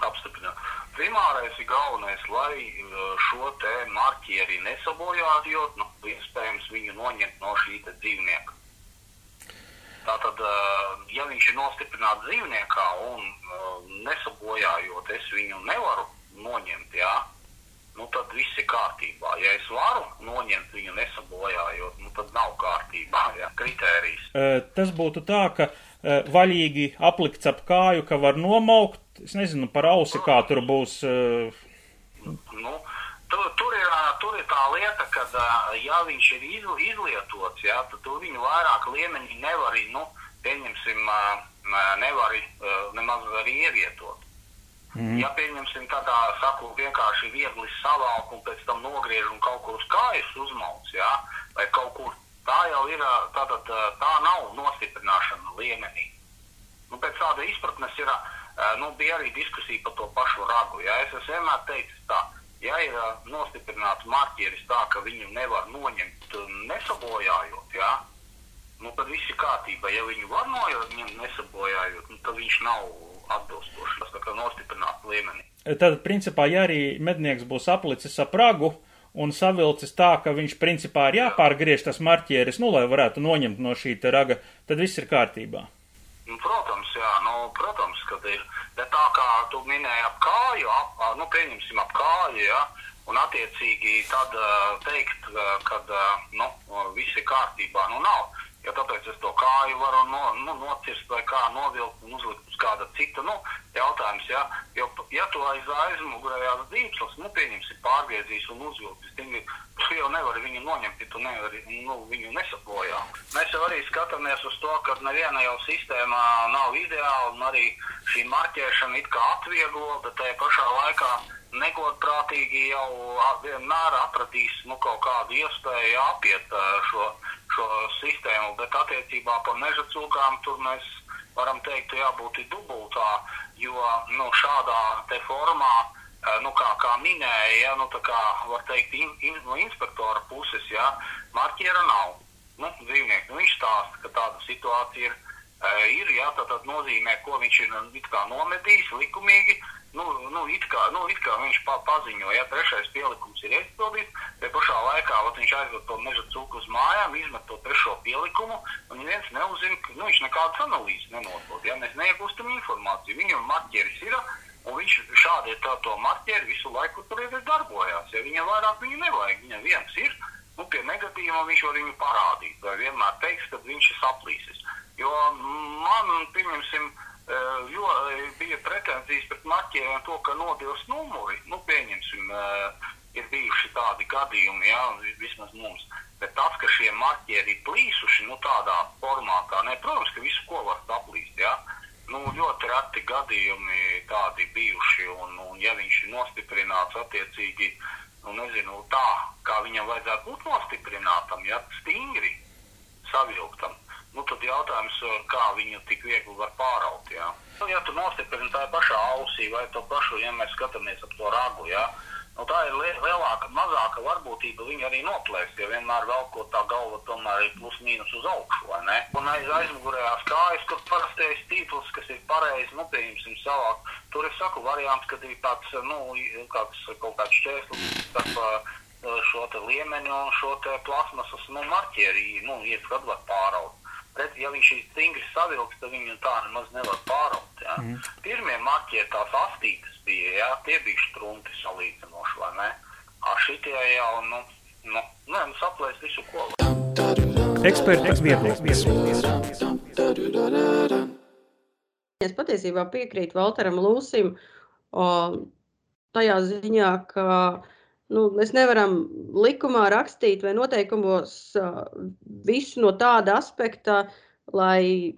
Speaker 6: Apstiprināt. Primārais ir galvenais, lai eh, šo te marķieri nesabojātu, jo nu, iespējams viņu noņemt no šī dzīvnieka. Tātad, eh, ja viņš ir nostiprināts dzīvniekā un eh, nesabojājot, es viņu nevaru noņemt, jā, nu tad viss ir kārtībā. Ja es varu noņemt viņu nesabojājot, nu tad nav kārtībā, jā, kritērijs.
Speaker 5: Tas būtu tā, ka vaļīgi aplikts ap kāju, ka var nomaukt, es nezinu, par ausi, kā tur būs.
Speaker 6: Nu, tur, tur, ir, tur ir tā lieta, ka, ja viņš ir iz, izlietots, jā, tad tu viņu vairāk līmenī nevar, nu, pieņemsim, nevar nemaz arī ievietot. Mm. Ja pieņemsim tādā, saku, vienkārši viegli savalku un pēc tam nogriež un kaut kur uz kājas uzmauc, jā, vai kaut kur tā jau ir, tātad tā nav nostiprināšana līmenī. Nu, pēc tāda izpratnes ir, nu, bija arī diskusija par to pašu ragu. Ja? Es esmu vienmēr teicis tā, ja ir nostiprināts marķieris tā, ka viņu nevar noņemt nesabojājot, ja? nu, tad viss ir kārtībā. Ja viņu var noņemt nesabojājot, nu, tad viņš nav atbilstošs, tas kā nostiprināts līmenī.
Speaker 5: Tad, principā, ja arī mednieks būs aplicis ap ragu, un savilcis tā, ka viņš principā ir jāpārgriež tas marķieris, nu, lai varētu noņemt no šī raga, tad viss ir kārtībā.
Speaker 6: Nu, protams, jā, nu, protams, kad ir, bet tā kā tu minēji ap kāju, ap, nu, pieņemsim ap kāju, jā, un attiecīgi tad teikt, kad, nu, viss ir kārtībā, nu, nav. Ja tāpēc es to kāju varu no, nu, nocirst vai kā novilkt un uzlikt uz kāda cita nu, jautājums. Ja, jo, ja tu aiz aizmugurējās dīkslas, nu, pieņemsi pārgriezīs un uzvilkt, tu jau nevari viņu noņemt, ja tu nevari nu, viņu nesapojā. Mēs jau arī skatāmies uz to, ka neviena jau sistēma nav ideāla un arī šī marķēšana it kā atvieglo, bet tajā pašā laikā negodprātīgi jau vienmēr atradīs nu, kaut kādu iespēju apiet šo šo sistēmu, bet attiecībā par meža cūkām tur mēs varam teikt, jābūt dubultā, jo nu, šādā formā, eh, nu, kā, kā minēja, ja, nu, kā var teikt, in, in, no inspektora puses, ja, marķiera nav. Nu, dzīvnieki, nu, viņš stāsta, ka tāda situācija ir, ir ja, tad, tad nozīmē, ko viņš ir nu, nomedījis likumīgi, nu, nu, it kā, nu, it kā viņš pa, paziņo, ja trešais pielikums ir izpildīts, te pašā laikā vat, viņš aizved to meža cūku uz mājām, izmet to trešo pielikumu, un neviens neuzzina, ka nu, viņš nekādas analīzes nenodod, ja mēs neiegūstam informāciju. Viņam marķieris ir, un viņš šādi tā to marķieri visu laiku tur ir darbojās, ja viņam vairāk viņu nevajag, viņam viens ir, nu, pie negadījuma viņš var viņu parādīt, vai vienmēr teiks, ka viņš ir saplīsis. Jo man, pieņemsim, jo bija pretenzijas pret marķieriem to, ka nobilst numuri. Nu, pieņemsim, ir bijuši tādi gadījumi, jā, vismaz mums. Bet tas, ka šie marķieri ir plīsuši, nu, tādā formātā, ne, protams, ka visu ko var saplīst, jā. Nu, ļoti reti gadījumi tādi bijuši, un, un ja viņš ir nostiprināts attiecīgi, nu, nezinu, tā, kā viņam vajadzētu būt nostiprinātam, ja, stingri savilktam nu, tad jautājums, eh, kā viņu tik viegli var pāraut. Jā. Nu, ja tu nostiprini tā pašā ausī vai to pašu, ja mēs skatāmies ap to ragu, jā, nu, tā ir lielāka, mazāka varbūtība viņa arī noplēst, ja vienmēr velkot tā galva tomēr ir plus mīnus uz augšu, vai ne? Un aiz aizmugurējās kājas, kur parastais tīkls, kas ir pareizi, nu, pieņemsim savāk, tur es saku variants, kad ir tāds, nu, kāds, kaut kāds šķēslis starp uh, šo te liemeni un šo te plasmasas, nu, marķierī, nu, iet, kad var pāraut. Bet, ja viņš ir stingri savilks, tad viņu tā nemaz nevar pāraut. Ja? Mm. Pirmie marķieri tās astītes bija, ja? tie bija strunti salīdzinoši, vai ne? A šitie jau, nu, nu, nē, nu saplēs visu ko.
Speaker 5: Eksperta viedoklis.
Speaker 2: Es patiesībā piekrītu Valteram Lūsim o, tajā ziņā, ka nu, mēs nevaram likumā rakstīt vai noteikumos visu no tāda aspekta, lai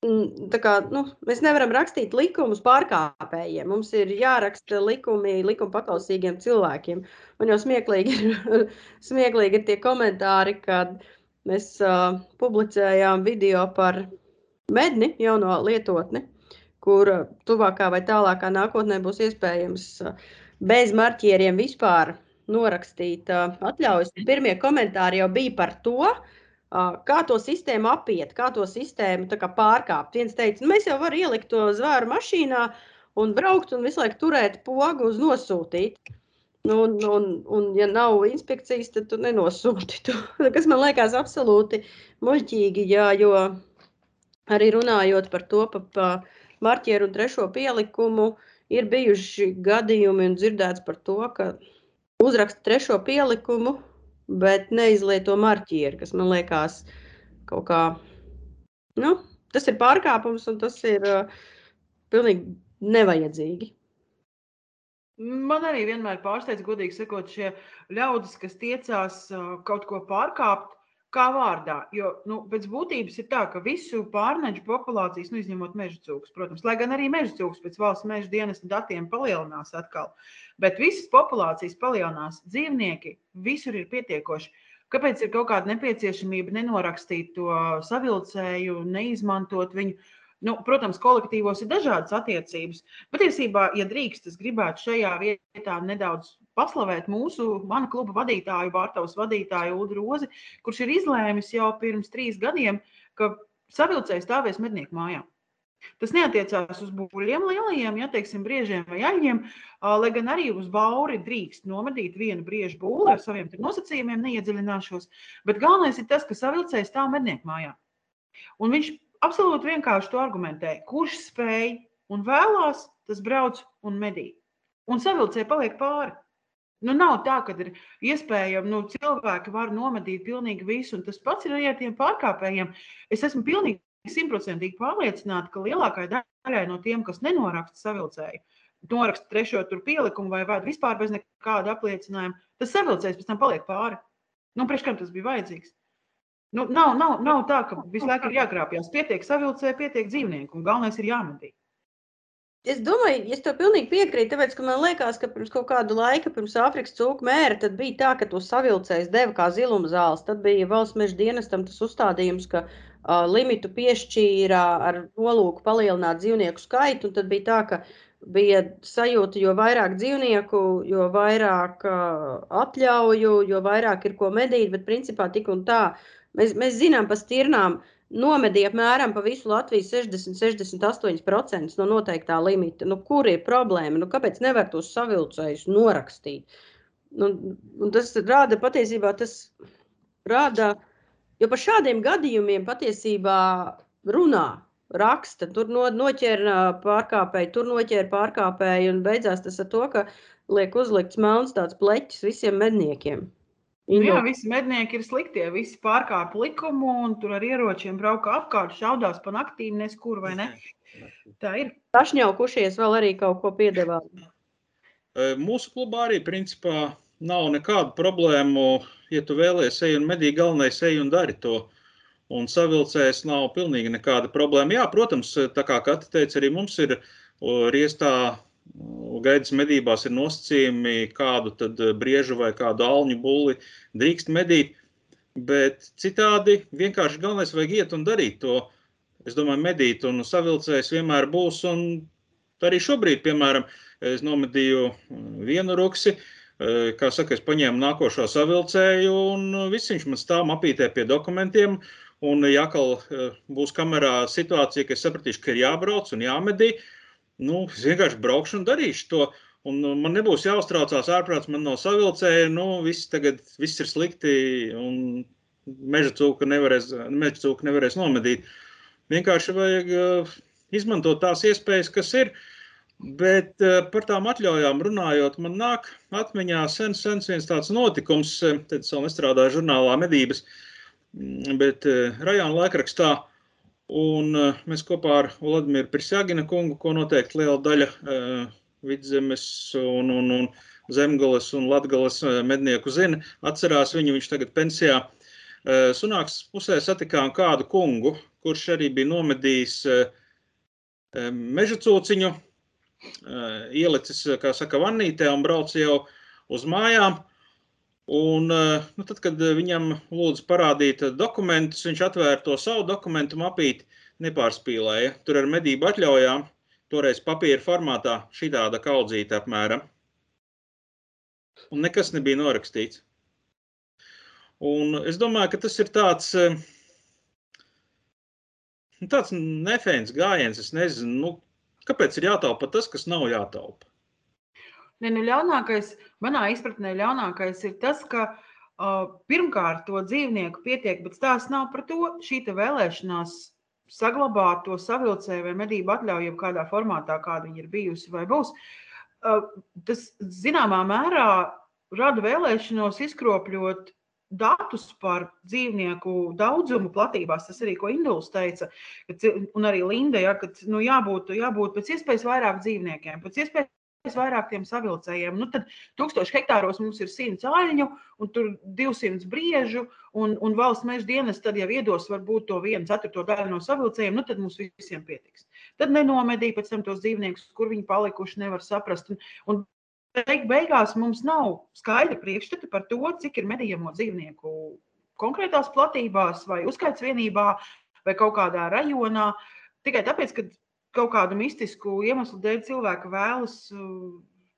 Speaker 2: kā, nu, mēs nevaram rakstīt likumus pārkāpējiem. Mums ir jāraksta likumi likuma paklausīgiem cilvēkiem. Man jau smieklīgi ir, <laughs> smieklīgi ir tie komentāri, kad mēs uh, publicējām video par medni, jauno lietotni, kur tuvākā vai tālākā nākotnē būs iespējams uh, bez marķieriem vispār norakstīt uh, atļaujas. Pirmie komentāri jau bija par to, kā to sistēmu apiet, kā to sistēmu kā pārkāpt. Viens teica, nu, mēs jau varam ielikt to zvēru mašīnā un braukt un visu laiku turēt pogu uz nosūtīt. Nu, un, un, un, ja nav inspekcijas, tad tu nenosūti. Tu, <laughs> kas man liekas absolūti muļķīgi, jā, jo arī runājot par to, pa, pa marķieru un trešo pielikumu, ir bijuši gadījumi un dzirdēts par to, ka uzraksta trešo pielikumu bet neizlieto marķieri, kas man liekas kaut kā, nu, tas ir pārkāpums un tas ir uh, pilnīgi nevajadzīgi.
Speaker 3: Man arī vienmēr pārsteidz, godīgi sakot, šie ļaudis, kas tiecās uh, kaut ko pārkāpt, kā vārdā. Jo nu, pēc būtības ir tā, ka visu pārneģu populācijas, nu, izņemot meža cūkus, protams, lai gan arī meža cūkus pēc valsts meža dienas datiem palielinās atkal, bet visas populācijas palielinās. Dzīvnieki visur ir pietiekoši. Kāpēc ir kaut kāda nepieciešamība nenorakstīt to savilcēju, neizmantot viņu? Nu, protams, kolektīvos ir dažādas attiecības. Patiesībā, ja drīkst, es gribētu šajā vietā nedaudz paslavēt mūsu mana kluba vadītāju, Bārtaus vadītāju Ulu Rozi, kurš ir izlēmis jau pirms trīs gadiem, ka savilcējs stāvēs mednieku mājā. Tas neatiecās uz būļiem lielajiem, ja teiksim, briežiem vai aļņiem, lai gan arī uz bauri drīkst nomedīt vienu briežu būli ar saviem nosacījumiem, neiedziļināšos. Bet galvenais ir tas, ka savilcējs stāv mednieku mājā. Un viņš absolūti vienkārši to argumentē. Kurš spēj un vēlās, tas brauc un medī. Un savilcēji paliek pāri. Nu, nav tā, ka ir iespējams, nu, cilvēki var nomedīt pilnīgi visu, un tas pats ir arī ar tiem pārkāpējiem. Es esmu pilnīgi simtprocentīgi pārliecināta, ka lielākajai daļai no tiem, kas nenoraksta savilcēju, noraksta trešo pielikumu vai vada vispār bez nekāda apliecinājuma, tas savilcējs pēc tam paliek pāri. Nu, priekš kam tas bija vajadzīgs? Nu, nav, nav, nav tā, ka visu laiku ir jākrāpjas. Pietiek savilcēji, pietiek dzīvnieku, un galvenais ir jāmedī.
Speaker 2: Es domāju, es tev pilnīgi piekrītu, tāpēc, ka man liekas, ka pirms kaut kāda laika, pirms Āfrikas cūku mēra, tad bija tā, ka to savilcējs deva kā ziluma zāles. Tad bija valsts meža dienestam tas uzstādījums, ka uh, limitu piešķīra ar nolūku palielināt dzīvnieku skaitu, un tad bija tā, ka bija sajūta, jo vairāk dzīvnieku, jo vairāk uh, atļauju, jo vairāk ir ko medīt, bet principā tik un tā. Mēs, mēs zinām pa stirnām, uh, nomedīja apmēram pa visu Latviju 60-68% no noteiktā limita. Nu, kur ir problēma? Nu, kāpēc nevar tos savilcējus norakstīt? Nu, tas rāda patiesībā, tas rāda, jo par šādiem gadījumiem patiesībā runā, raksta, tur no, noķēra pārkāpēju, tur noķēra pārkāpēju, un beigās tas ar to, ka liek uzlikts melns tāds pleķis visiem medniekiem.
Speaker 3: Nu, jā, visi mednieki ir sliktie, visi pārkāpj likumu un tur ar ieročiem brauka apkārt, šaudās pa naktīm, neskur vai ne. Tā ir.
Speaker 2: Tašņaukušies vēl arī kaut ko piedevāt.
Speaker 4: Mūsu klubā arī principā nav nekādu problēmu, ja tu vēlies ej un medī, galvenais ej un dari to. Un savilcējs nav pilnīgi nekāda problēma. Jā, protams, tā kā Kati teica, arī mums ir riestā Gaidas medībās ir nosacījumi, kādu tad briežu vai kādu alņu bulli drīkst medīt, bet citādi vienkārši galvenais vajag iet un darīt to. Es domāju, medīt un savilcējs vienmēr būs, un arī šobrīd, piemēram, es nomedīju vienu ruksi, kā saka, es paņēmu nākošo savilcēju, un viss viņš man stāv mapītē pie dokumentiem, un ja atkal būs kamerā situācija, ka es sapratīšu, ka ir jābrauc un jāmedī, nu, es vienkārši braukšu un darīšu to. Un nu, man nebūs jāuztraucās ārprāts, man nav savilcēja, nu, viss tagad viss ir slikti un meža cūka nevarēs, meža cūka nevarēs nomedīt. Vienkārši vajag uh, izmantot tās iespējas, kas ir. Bet uh, par tām atļaujām runājot, man nāk atmiņā sen, sen viens tāds notikums, tad es vēl nestrādāju žurnālā medības, bet uh, rajona laikrakstā Un mēs kopā ar Vladimiru Prisjāgina kungu, ko noteikti liela daļa Vidzemes un, un, un Zemgales un Latgales mednieku zina, atcerās viņu, viņš tagad pensijā. Sunāks pusē satikām kādu kungu, kurš arī bija nomedījis meža cūciņu, ielicis, kā saka, vannītē un brauc jau uz mājām. Un, nu, tad, kad viņam lūdzu parādīt dokumentus, viņš atvēra to savu dokumentu mapīti, nepārspīlēja. Tur ar medību atļaujām, toreiz papīra formātā, šī tāda kaudzīta apmēram. Un nekas nebija norakstīts. Un es domāju, ka tas ir tāds, nu, tāds nefēns gājiens. Es nezinu, nu, kāpēc ir jātaupa tas, kas nav jātaupa.
Speaker 3: Ne, nu, ļaunākais, manā izpratnē, ļaunākais ir tas, ka uh, pirmkārt to dzīvnieku pietiek, bet stāsts nav par to. Šī vēlēšanās saglabāt to savilcēju vai medību atļauju kādā formātā, kāda viņa ir bijusi vai būs. Uh, tas zināmā mērā rada vēlēšanos izkropļot datus par dzīvnieku daudzumu platībās. Tas arī, ko Induls teica, un arī Linda, ja, ka nu, jābūt, jābūt pēc iespējas vairāk dzīvniekiem, pēc iespējas vairāk tiem savilcējiem. Nu, tad 1000 hektāros mums ir 100 aļņu, un tur 200 briežu, un, un valsts meža dienas tad jau iedos varbūt to 1,4 daļu no savilcējiem, nu tad mums visiem pietiks. Tad nenomedīja pēc tam tos dzīvniekus, kur viņi palikuši, nevar saprast. Un, un beig, beigās mums nav skaidra priekšstata par to, cik ir medījamo dzīvnieku konkrētās platībās vai uzskaits vienībā vai kaut kādā rajonā. Tikai tāpēc, ka kaut kādu mistisku iemeslu dēļ cilvēki vēlas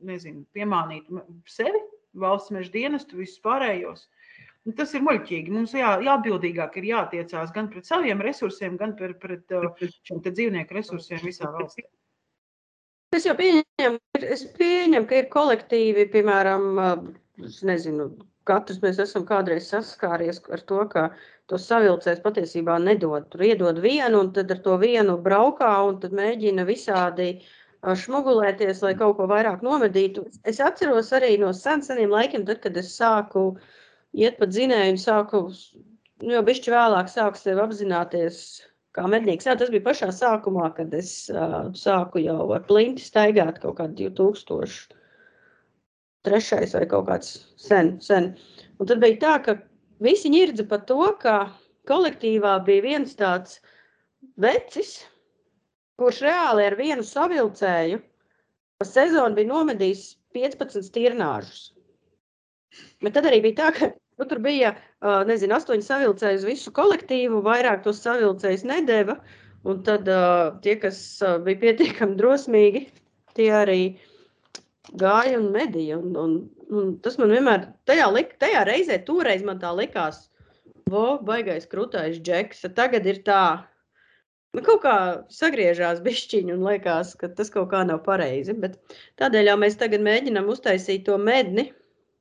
Speaker 3: nezinu, piemānīt sevi, valsts meža dienestu, visus pārējos. Nu, tas ir muļķīgi. Mums jā, jāatbildīgāk ir jātiecās gan pret saviem resursiem, gan pret, pret šiem dzīvnieku resursiem visā valstī.
Speaker 2: Es jau pieņemu, es pieņemu, ka ir kolektīvi, piemēram, nezinu, katrs mēs esam kādreiz saskāries ar to, ka tos savilcējs patiesībā nedod. Tur iedod vienu, un tad ar to vienu braukā, un tad mēģina visādi šmugulēties, lai kaut ko vairāk nomedītu. Es atceros arī no sen, seniem laikiem, tad, kad es sāku iet pa dzinēju un sāku, nu jau bišķi vēlāk sāku sevi apzināties kā mednieks. Jā, tas bija pašā sākumā, kad es uh, sāku jau ar plinti staigāt kaut kādu 2000 trešais vai kaut kāds sen, sen. Un tad bija tā, ka Visi ņirdza par to, ka kolektīvā bija viens tāds vecis, kurš reāli ar vienu savilcēju pa sezonu bija nomedījis 15 stirnāžus. Bet tad arī bija tā, ka nu, tur bija, nezinu, astoņi savilcēji uz visu kolektīvu, vairāk tos savilcējus nedēva, un tad uh, tie, kas uh, bija pietiekami drosmīgi, tie arī gāja un medīja. Un, un, Un tas man vienmēr, tajā, lik, tajā reizē, toreiz man tā likās, vo, baigais krūtais džeks. Tagad ir tā, nu, kaut kā sagriežās bišķiņi un liekas, ka tas kaut kā nav pareizi. Bet tādēļ jau mēs tagad mēģinām uztaisīt to medni,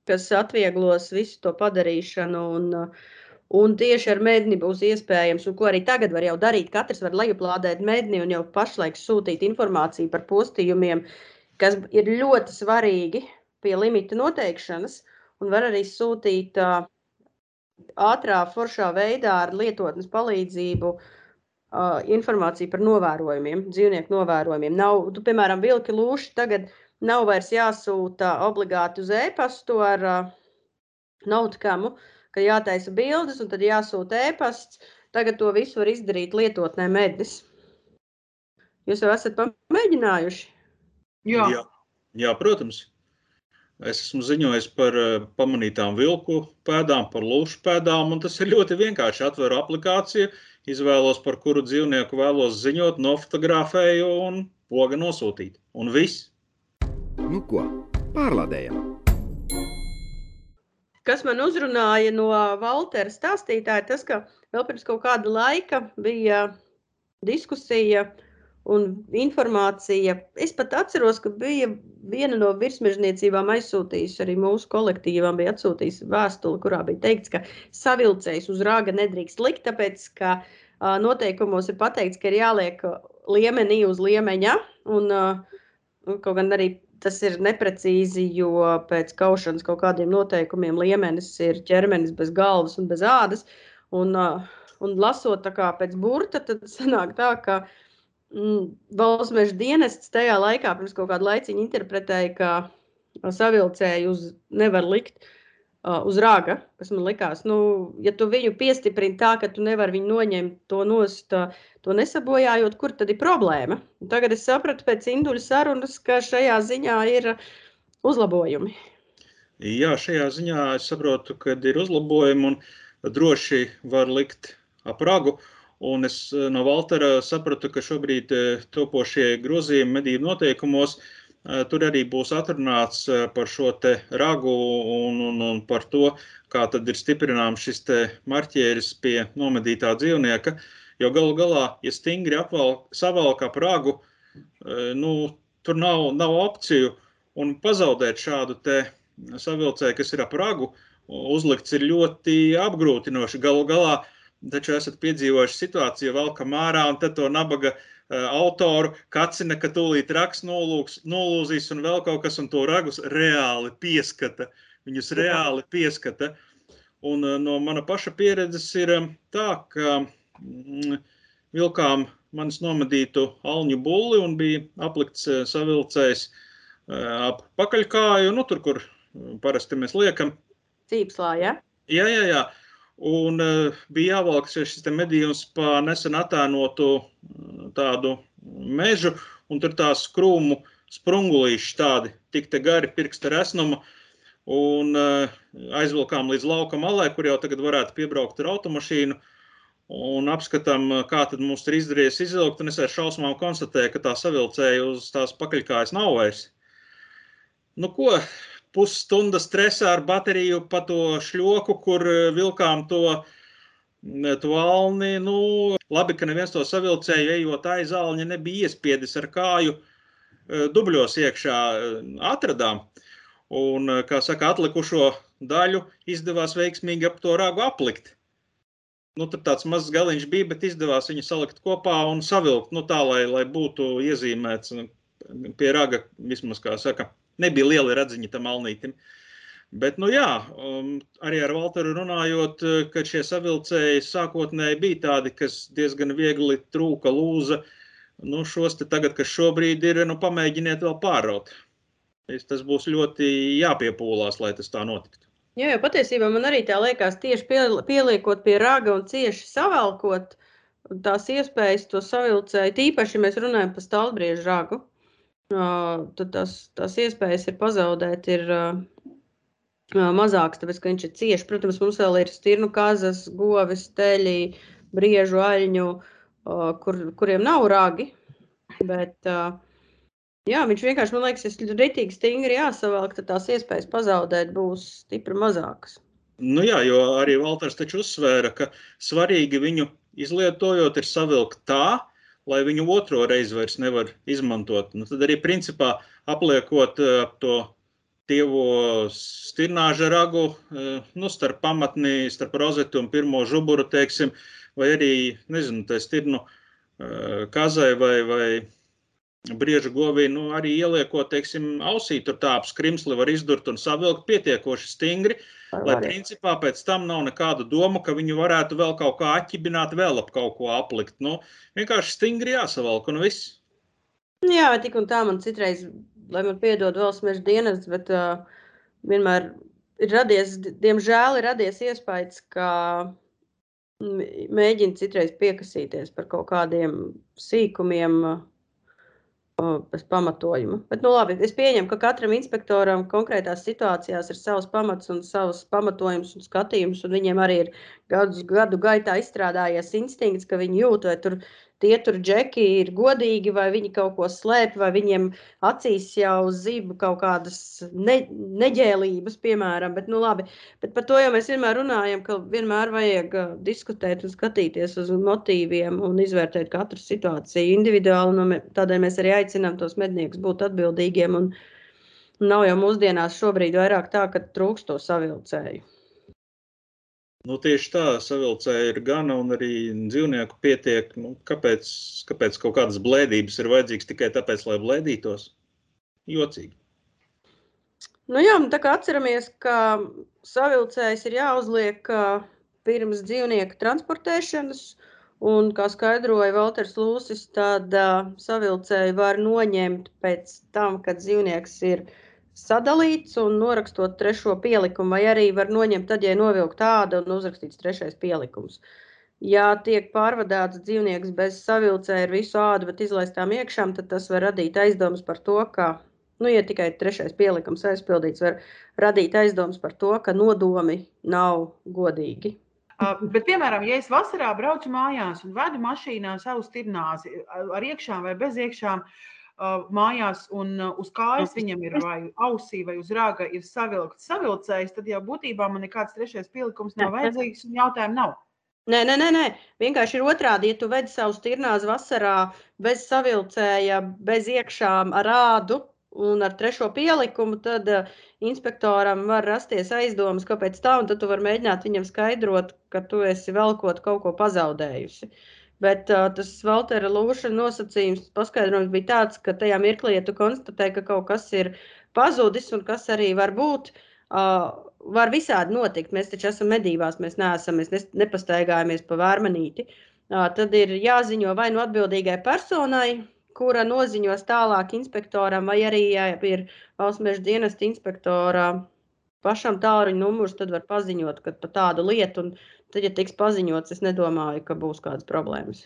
Speaker 2: kas atvieglos visu to padarīšanu. Un, un tieši ar medni būs iespējams, un ko arī tagad var jau darīt. Katrs var lejuplādēt medni un jau pašlaik sūtīt informāciju par postījumiem, kas ir ļoti svarīgi pie limita noteikšanas un var arī sūtīt uh, ātrā, foršā veidā ar lietotnes palīdzību uh, informāciju par novērojumiem, dzīvnieku novērojumiem. Nav, tu, piemēram, vilki lūši tagad nav vairs jāsūta obligāti uz e-pastu ar uh, nautkamu, ka jātaisa bildes un tad jāsūta e-pasts. Tagad to visu var izdarīt lietotnē mednis. Jūs jau esat pamēģinājuši?
Speaker 4: Jā, jā, jā protams. Es esmu ziņojis par eh, pamanītām vilku pēdām, par lūšu pēdām, un tas ir ļoti vienkārši. Atveru aplikāciju, izvēlos, par kuru dzīvnieku vēlos ziņot, nofotografēju un poga nosūtīt. Un viss.
Speaker 1: Nu ko, pārlādējam!
Speaker 2: Kas man uzrunāja no Valtera stāstītāja, tas, ka vēl pirms kaut kāda laika bija diskusija uh, un informācija. Es pat atceros, ka bija viena no virsmežniecībām aizsūtījusi arī mūsu kolektīvam, bija atsūtījusi vēstuli, kurā bija teikts, ka savilcējs uz rāga nedrīkst likt, tāpēc, ka uh, noteikumos ir pateikts, ka ir jāliek liemenī uz liemeņa, un uh, kaut gan arī tas ir neprecīzi, jo pēc kaušanas kaut kādiem noteikumiem liemenis ir ķermenis bez galvas un bez ādas, un uh, Un lasot tā kā pēc burta, tad sanāk tā, ka mm, valsts meža dienests tajā laikā, pirms kaut kādu laiciņu interpretēja, ka savilcēju uz nevar likt uh, uz rāga, kas man likās, nu, ja tu viņu piestiprini tā, ka tu nevari viņu noņemt to nost, uh, to nesabojājot, kur tad ir problēma? Un tagad es sapratu pēc induļu sarunas, ka šajā ziņā ir uzlabojumi.
Speaker 4: Jā, šajā ziņā es saprotu, ka ir uzlabojumi un droši var likt ap ragu. Un es eh, no Valtera sapratu, ka šobrīd eh, topošie grozījumi medību noteikumos eh, tur arī būs atrunāts par šo te ragu un, un, un par to, kā tad ir stiprināms šis te marķieris pie nomedītā dzīvnieka. Jo galu galā, ja stingri apvalk, savalk ap ragu, nu, tur nav, nav opciju un pazaudēt šādu te savilcēju, kas ir ap ragu, uzlikts ir ļoti apgrūtinoši. Galu galā, taču esat piedzīvojuši situāciju, valkam ārā un tad to nabaga uh, autoru kacina, ka tūlīt raks nolūks, nolūzīs un vēl kaut kas, un to ragus reāli pieskata. Viņus reāli pieskata. Un uh, no mana paša pieredzes ir um, tā, ka mm, vilkām manis nomadītu alņu bulli un bija aplikts uh, savilcējs ap pakaļkāju, nu tur, kur parasti mēs liekam.
Speaker 2: Cīpslā, ja?
Speaker 4: Jā, jā, jā. Un uh, bija jāvalk šis medījums pa nesen attēnotu tādu mežu, un tur tās krūmu sprungulīši tādi, tik gari pirksta resnuma, un uh, aizvilkām līdz lauka malai, kur jau tagad varētu piebraukt ar automašīnu, un apskatām, kā tad mums ir izdarījies izvilkt, un es ar šausmām konstatēju, ka tā savilcēja uz tās pakaļkājas nav vairs. Nu ko, pusstunda stresā ar bateriju pa to šļoku, kur eh, vilkām to, mm, to alni. Nu, labi, ka neviens to savilcēju, ejot aiz alņa, nebija iespiedis ar kāju eh, dubļos iekšā eh, atradām. Un, kā saka, atlikušo daļu izdevās veiksmīgi ap to ragu aplikt. Nu, tur tāds mazs galiņš bija, bet izdevās viņu salikt kopā un savilkt, nu, tā, lai, lai būtu iezīmēts pie raga, vismaz, kā saka, nebija liela radziņa tam alnītim. Bet, nu jā, um, arī ar Walteru runājot, ka šie savilcēji sākotnēji bija tādi, kas diezgan viegli trūka lūza. Nu, šos te tagad, kas šobrīd ir, nu, pamēģiniet vēl pārraut. Tas būs ļoti jāpiepūlās, lai tas tā notiktu.
Speaker 2: Jā, jo patiesībā man arī tā liekas, tieši pieliekot pie raga un cieši savalkot tās iespējas to savilcēju, tīpaši, ja mēs runājam par stāvbriežu ragu, tad tās, tās iespējas ir pazaudēt ir mazākas, tāpēc, ka viņš ir cieši. Protams, mums vēl ir stirnu kazas, govis, teļi, briežu aļņu, kur, kuriem nav ragi, bet jā, viņš vienkārši, man liekas, ir ritīgi stingri jāsavalk, tad tās iespējas pazaudēt būs stipri mazākas.
Speaker 4: Nu jā, jo arī Valters taču uzsvēra, ka svarīgi viņu izlietojot ir savilkt tā, lai viņu otro reizi vairs nevar izmantot. Nu, tad arī principā apliekot uh, to tievo stirnāža ragu uh, nu, starp pamatni, starp rozeti un pirmo žuburu, teiksim, vai arī, nezinu, tā stirnu uh, kazai vai, vai briežu govī, nu, arī ieliekot, teiksim, ausī, tur tā ap skrimsli var izdurt un savilkt pietiekoši stingri, uh, Lai principā pēc tam nav nekādu domu, ka viņu varētu vēl kaut kā atķibināt, vēl ap kaut ko aplikt. Nu, vienkārši stingri jāsavalk un viss.
Speaker 2: Jā, tik un tā man citreiz, lai man piedod vēl smežu dienas, bet uh, vienmēr ir radies, diemžēl ir radies iespējas, ka mēģina citreiz piekasīties par kaut kādiem sīkumiem, uh, bez pamatojuma. Bet, nu, labi, es pieņemu, ka katram inspektoram konkrētās situācijās ir savs pamats un savs pamatojums un skatījums, un viņiem arī ir gadu, gadu gaitā izstrādājies instinkts, ka viņi jūt, vai tur tie tur džeki ir godīgi, vai viņi kaut ko slēpj, vai viņiem acīs jau zība kaut kādas ne, neģēlības, piemēram. Bet, nu, labi, bet par to jau mēs vienmēr runājam, ka vienmēr vajag uh, diskutēt un skatīties uz motīviem un izvērtēt katru situāciju individuāli. Nu, tādēļ mēs arī aicinām tos medniekus būt atbildīgiem. Un, Nav jau mūsdienās šobrīd vairāk tā, ka trūkst to savilcēju.
Speaker 4: Nu, tieši tā, savilcēji ir gana un arī dzīvnieku pietiek. Nu, kāpēc, kāpēc kaut kādas blēdības ir vajadzīgas tikai tāpēc, lai blēdītos? Jocīgi.
Speaker 2: Nu jā, tā kā atceramies, ka savilcējs ir jāuzliek pirms dzīvnieku transportēšanas. Un, kā skaidroja Valters Lūsis, tad uh, savilcēju var noņemt pēc tam, kad dzīvnieks ir sadalīts un norakstot trešo pielikumu, vai arī var noņemt tad, ja novilkt tāda un uzrakstīts trešais pielikums. Ja tiek pārvadāts dzīvnieks bez savilcēja ar visu ādu, bet izlaistām iekšām, tad tas var radīt aizdomas par to, ka, nu, ja tikai trešais pielikums aizpildīts, var radīt aizdomas par to, ka nodomi nav godīgi.
Speaker 3: Bet, piemēram, ja es vasarā braucu mājās un vedu mašīnā savu stirnāzi ar iekšām vai bez iekšām uh, mājās, un uh, uz kājas viņam ir vai ausī vai uz rāga ir savilkts savilcējs, tad jau būtībā man nekāds trešais pielikums nav vajadzīgs un jautājumu nav.
Speaker 2: Nē, nē, nē, nē. vienkārši ir otrādi. Ja tu vedi savu stirnāzi vasarā bez savilcēja, bez iekšām ar ādu, un ar trešo pielikumu, tad uh, inspektoram var rasties aizdomas, kāpēc tā, un tad tu vari mēģināt viņam skaidrot, ka tu esi velkot kaut ko pazaudējusi. Bet uh, tas Valtera Lūša nosacījums, paskaidrojums bija tāds, ka tajā mirklī, ja tu konstatē, ka kaut kas ir pazudis un kas arī var būt, uh, var visādi notikt. Mēs taču esam medībās, mēs neesam, mēs nepastaigājamies pa vērmanīti. Uh, tad ir jāziņo vai nu atbildīgai personai, kura noziņos tālāk inspektoram, vai arī, ja ir valsts meža dienesta inspektora pašam tāluņa numurs, tad var paziņot par tādu lietu. Un tad, ja tiks paziņots, es nedomāju, ka būs kādas problēmas.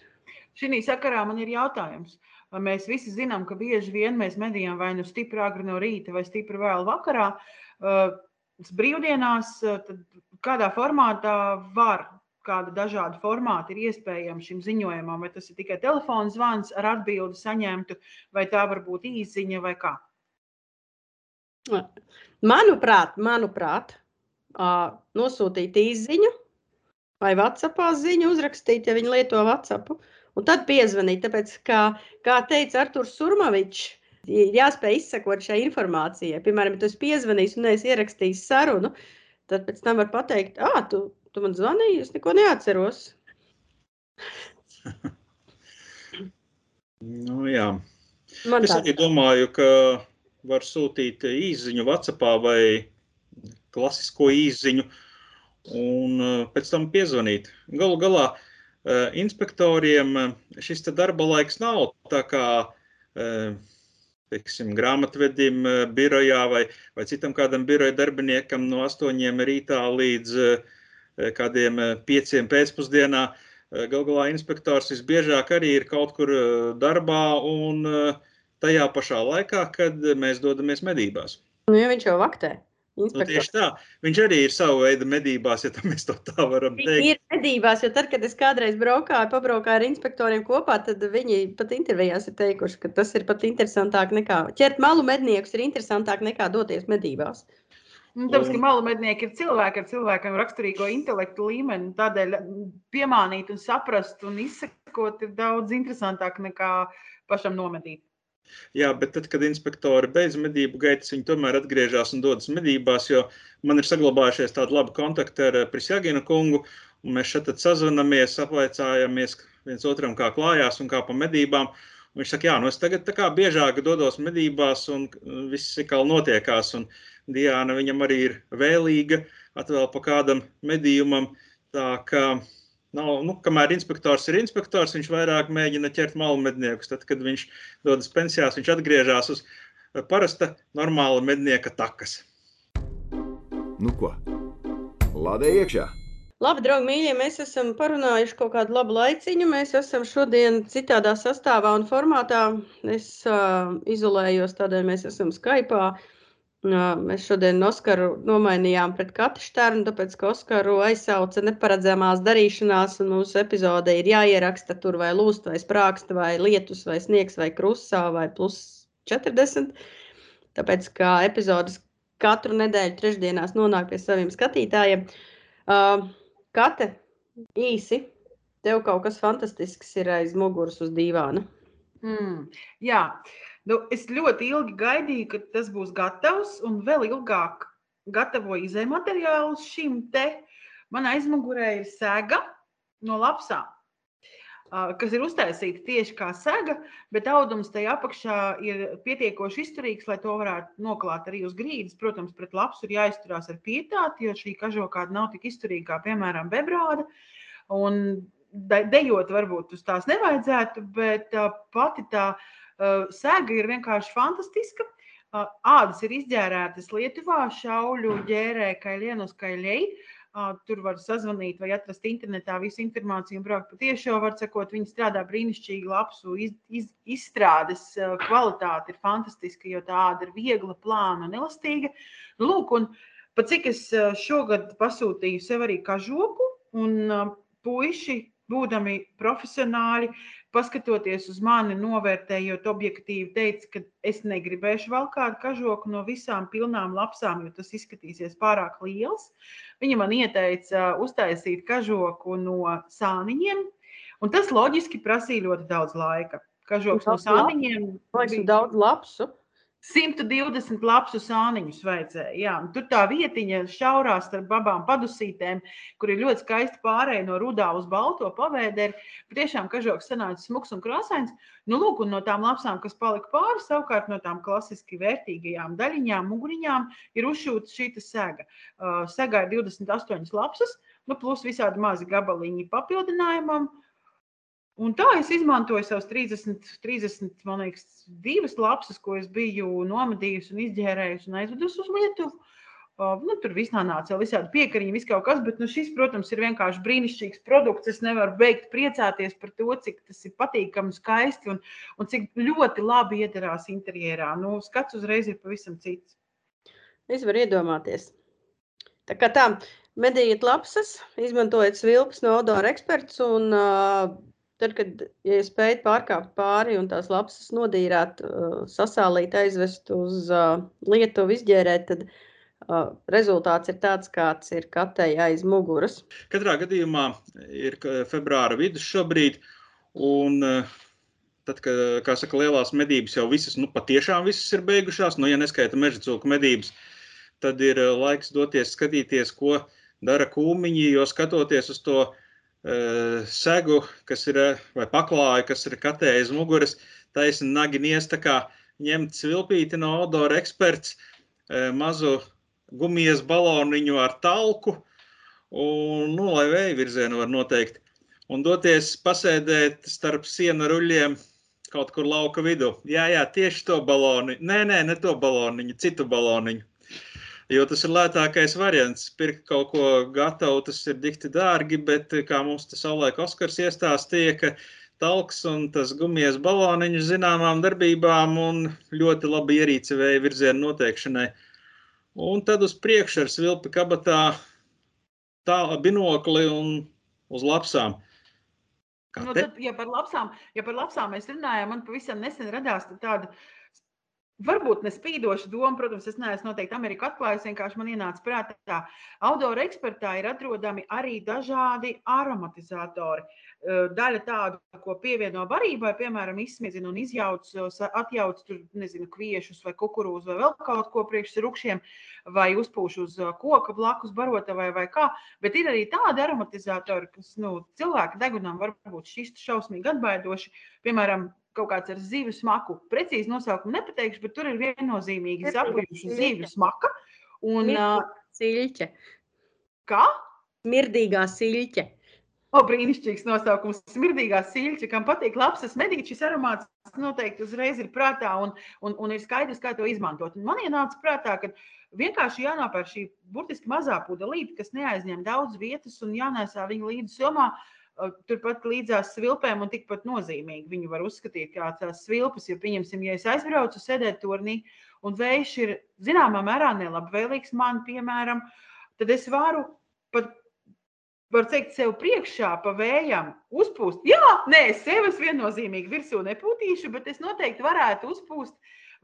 Speaker 3: Šī sakarā man ir jautājums. Mēs visi zinām, ka bieži vien mēs medījām vai nu stipri agri no rīta, vai stipri vēl vakarā. Brīvdienās, kādā formātā var kāda dažāda formāta ir iespējama šim ziņojumam, vai tas ir tikai telefona zvans ar atbildi saņemtu, vai tā var būt īsiņa vai kā?
Speaker 2: Manuprāt, manuprāt nosūtīt īsiņu vai WhatsAppā ziņu uzrakstīt, ja viņi lieto WhatsApp, un tad piezvanīt. Tāpēc, kā, kā teica Arturs Surmavičs, ir jāspēj izsekot šai informācijai. Piemēram, ja tu esi piezvanījis un neesi ierakstījis sarunu, tad pēc tam var pateikt, ah, tu Tu man zvanīji, es neko neatceros. <laughs>
Speaker 4: nu, jā. Man es arī domāju, ka var sūtīt īsiņu WhatsApp vai klasisko īsiņu un uh, pēc tam piezvanīt. Galu galā uh, inspektoriem uh, šis darba laiks nav tā kā teiksim, grāmatvedim birojā vai, vai citam kādam biroja darbiniekam no astoņiem rītā līdz Eh, kādiem eh, pieciem pēcpusdienā. Eh, Galu galā inspektors visbiežāk arī ir kaut kur darbā un tajā pašā laikā, kad mēs dodamies medībās.
Speaker 2: Nu, ja viņš jau vaktē.
Speaker 4: Nu, tieši tā. Viņš arī ir sava veida medībās, ja mēs to tā varam teikt.
Speaker 2: Viņi ir medībās, jo tad, kad es kādreiz braukāju, pabraukāju ar inspektoriem kopā, tad viņi pat intervijās ir teikuši, ka tas ir pat interesantāk nekā ķert malu medniekus ir interesantāk nekā doties medībās.
Speaker 3: Nu, tāpēc, ka malu mednieki ir cilvēki ar cilvēkiem raksturīgo intelektu līmeni. Tādēļ piemānīt, un saprast un izsekot ir daudz interesantāk nekā pašam nomedīt.
Speaker 4: Jā, bet tad, kad inspektori beidz medību gaitas, viņi tomēr atgriežas un dodas medībās, jo man ir saglabājušies tādi labi kontakti ar Prisjagina kungu, un mēs šeit sazvanamies, apvaicājamies viens otram, kā klājās un kā pa medībām. Un viņš saka, jā, nu es tagad tā kā biežāk dodos medībās un viss ir kā notiekās. Un, Diana viņam arī ir vēlīga, atvēl pa kādam medījumam. Tā kā nav, nu, kamēr inspektors ir inspektors, viņš vairāk mēģina ķert malu medniekus. Tad, kad viņš dodas pensijās, viņš atgriežas uz parasta, normāla mednieka takas.
Speaker 1: Nu ko? Lādē iekšā!
Speaker 2: Labi, draugi, mīļie, mēs esam parunājuši kaut kādu labu laiciņu. Mēs esam šodien citādā sastāvā un formātā. Es uh, izolējos, tādēļ mēs esam Skype. Mēs šodien Oskaru nomainījām pret Katu Šternu, tāpēc, ka Oskaru aizsauca neparedzamās darīšanās, un mūsu epizode ir jāieraksta tur vai lūst, vai sprākst, vai lietus, vai sniegs, vai krusā, vai plus 40. Tāpēc, kā epizodes katru nedēļu trešdienās nonāk pie saviem skatītājiem. Uh, Kate, īsi, tev kaut kas fantastisks ir aiz muguras uz dīvāna.
Speaker 3: Mm, jā. Uh, Nu, es ļoti ilgi gaidīju, ka tas būs gatavs, un vēl ilgāk gatavoju izējumateriālus šim te. Man aizmugurē ir sēga no lapsām. kas ir uztaisīta tieši kā sega, bet audums tajā apakšā ir pietiekoši izturīgs, lai to varētu noklāt arī uz grīdas. Protams, pret lapsu ir jāizturās ar pietāti, jo šī kažokāda nav tik izturīga kā, piemēram, bebrāda. Un dejot varbūt uz tās nevajadzētu, bet pati tā sēga ir vienkārši fantastiska. Ādas ir izģērētas Lietuvā, šauļu ģērē, kaļienos, kaļēji. Tur var sazvanīt vai atrast internetā visu informāciju un braukt pa tiešo. Var sakot, viņi strādā brīnišķīgi, lapsu iz, iz, izstrādes kvalitāte ir fantastiska, jo tāda ir viegla, plāna un elastīga. Nu, lūk, un pat cik es šogad pasūtīju sev arī kažoku, un puiši, būdami profesionāļi, paskatoties uz mani, novērtējot objektīvi, teica, ka es negribēšu vēl kādu kažoku no visām pilnām lapsām, jo tas izskatīsies pārāk liels. Viņa man ieteica uztaisīt kažoku no sāniņiem, un tas loģiski prasīja ļoti daudz laika. Kažoks no sāniņiem.
Speaker 2: Vajag daudz lapsu.
Speaker 3: 120 lapsu sāniņus vajadzēja. Jā, tur tā vietiņa šaurās starp abām padusītēm, kur ir ļoti skaisti pārēja no rudā uz balto pavēderi. Tiešām kažoks sanāca smuks un krāsains. Nu, lūk, un no tām lapsām, kas palika pāri, savukārt no tām klasiski vērtīgajām daļiņām, muguriņām, ir uzšūta šī sega. Uh, segā ir 28 lapsas, nu, plus visādi mazi gabaliņi papildinājumam. Uh, Un tā es izmantoju savus 30, 30 man liekas, divas lapas, ko es biju nomadījusi un izģērējusi un aizvedusi uz Lietuvu. Uh, nu, tur viss nāca jau visādi piekariņi, viss kaut kas, bet nu, šis, protams, ir vienkārši brīnišķīgs produkts. Es nevaru beigt priecāties par to, cik tas ir patīkami, skaisti un, un cik ļoti labi iedarās interjerā. Nu, skats uzreiz ir pavisam cits.
Speaker 2: Es varu iedomāties. Tā kā tā, medījiet lapsas, izmantojiet svilpes no Odora eksperts un uh, Tad, kad ja spējat pārkāpt pāri un tās lapas nodīrāt, uh, sasālīt, aizvest uz uh, Lietuvu, izģērēt, tad uh, rezultāts ir tāds, kāds ir katei aiz muguras.
Speaker 4: Katrā gadījumā ir februāra vidus šobrīd, un tad, kad, kā saka, lielās medības jau visas, nu patiešām visas ir beigušās, nu, ja neskaita meža cilku medības, tad ir laiks doties skatīties, ko dara kūmiņi, jo skatoties uz to, segu, kas ir, eh, vai paklāju, kas ir katē aiz muguras, taisni nagi nies, tā kā ņemt svilpīti no odora eksperts, eh, mazu gumijas baloniņu ar talku, un, nu, lai vēja virzienu var noteikt, un doties pasēdēt starp siena ruļiem kaut kur lauka vidū. Jā, jā, tieši to baloni. Nē, nē, ne to baloniņu, citu baloniņu. Jo tas ir lētākais variants. Pirkt kaut ko gatavu, tas ir dikti dārgi, bet kā mums tas savulaik Oskars iestāstīja, ka talks un tas gumijas baloniņš zināmām darbībām un ļoti labi ierīce vēja virzienu noteikšanai. Un tad uz priekšu ar svilpi kabatā tā binokli un uz lapsām.
Speaker 3: Nu, tad, ja, par lapsām, ja par lapsām mēs runājam, man pavisam nesen radās tāda Varbūt ne spīdoša doma, protams, es neesmu noteikti Ameriku atklājis. Vienkārši man ienāca prātā, ka autora ekspertā ir atrodami arī dažādi aromatizatori. Daļa tādu, ko pievieno barībai, piemēram, izsmiedzina un izjauc, atjauc tur, nezinu, kviešus vai kukurūzu vai vēl kaut ko priekš rupšiem, vai uzpūš uz koka blakus barotavai vai kā. Bet ir arī tādi aromatizatori, kas nu, cilvēku degunām var būt šķisti šausmīgi atbaidoši. Piemēram, kaut kāds ar zivju smaku. Precīzi nosaukumu nepateikšu, bet tur ir viennozīmīgi zabuļuši zivju smaka. Un,
Speaker 2: Siļķe.
Speaker 3: Kā?
Speaker 2: Mirdīgā siļķe.
Speaker 3: O, brīnišķīgs nosaukums. Smirdīgā siļķe, kam patīk labs medīt, šis aromāts noteikti uzreiz ir prātā un, un, un ir skaidrs, kā to izmantot. Un man ienāca prātā, ka vienkārši jānopērk šī burtiski mazā pudelīte, kas neaizņem daudz vietas un jānēsā viņa līdzi somā. Uh, turpat līdzās svilpēm un tikpat nozīmīgi. Viņu var uzskatīt kā tās svilpas, jo, pieņemsim, ja es aizbraucu sēdēt turnī un vējš ir zināmā mērā nelabvēlīgs man, piemēram, tad es varu pat, var teikt, sev priekšā pa vējam uzpūst. Jā, nē, sev es viennozīmīgi virsū nepūtīšu, bet es noteikti varētu uzpūst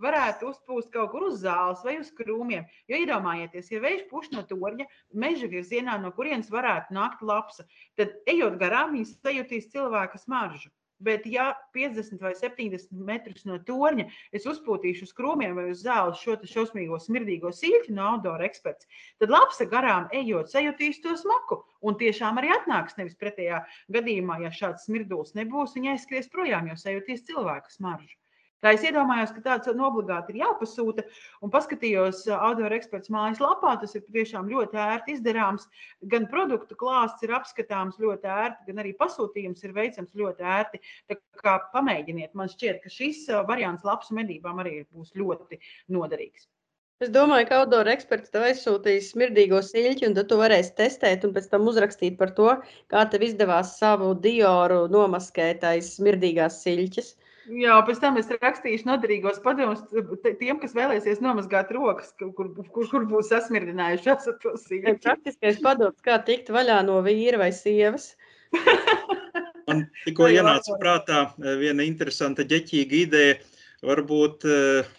Speaker 3: varētu uzpūst kaut kur uz zāles vai uz krūmiem. Jo iedomājieties, ja vējš puš no torņa, meža virzienā, no kurienes varētu nākt lapsa, tad ejot garām, viņi sajutīs cilvēka smaržu. Bet, ja 50 vai 70 metrus no torņa es uzpūtīšu uz krūmiem vai uz zāles šo šausmīgo smirdīgo siļķi no outdoor eksperts, tad lapsa garām ejot, sajutīs to smaku. Un tiešām arī atnāks nevis pretējā gadījumā, ja šāds smirdulis nebūs, viņa aizskries projām, jo sajutīs cilvēku smaržu. Tā es iedomājos, ka tāds obligāti ir jāpasūta. Un paskatījos Audora eksperts mājaslapā. Tas ir tiešām ļoti ērti izdarāms. Gan produktu klāsts ir apskatāms ļoti ērti, gan arī pasūtījums ir veicams ļoti ērti. Tā kā pamēģiniet, man šķiet, ka šis variants labs medībām arī būs ļoti noderīgs.
Speaker 2: Es domāju, ka Audora eksperts tev aizsūtīs smirdīgo siļķi, un tu varēsi testēt un pēc tam uzrakstīt par to, kā tev izdevās savu dioru nomaskēt aiz smirdīgās siļķes.
Speaker 3: Jā, pēc tam es rakstīšu noderīgos padomus tiem, kas vēlēsies nomazgāt rokas, kur, kur, kur būs sasmirdinājušās ar to sīkumu.
Speaker 2: Praktiskais padoms, kā tikt vaļā no vīra vai sievas. <laughs>
Speaker 4: Man tikko ienāca prātā eh, viena interesanta ģeķīga ideja. Varbūt uh,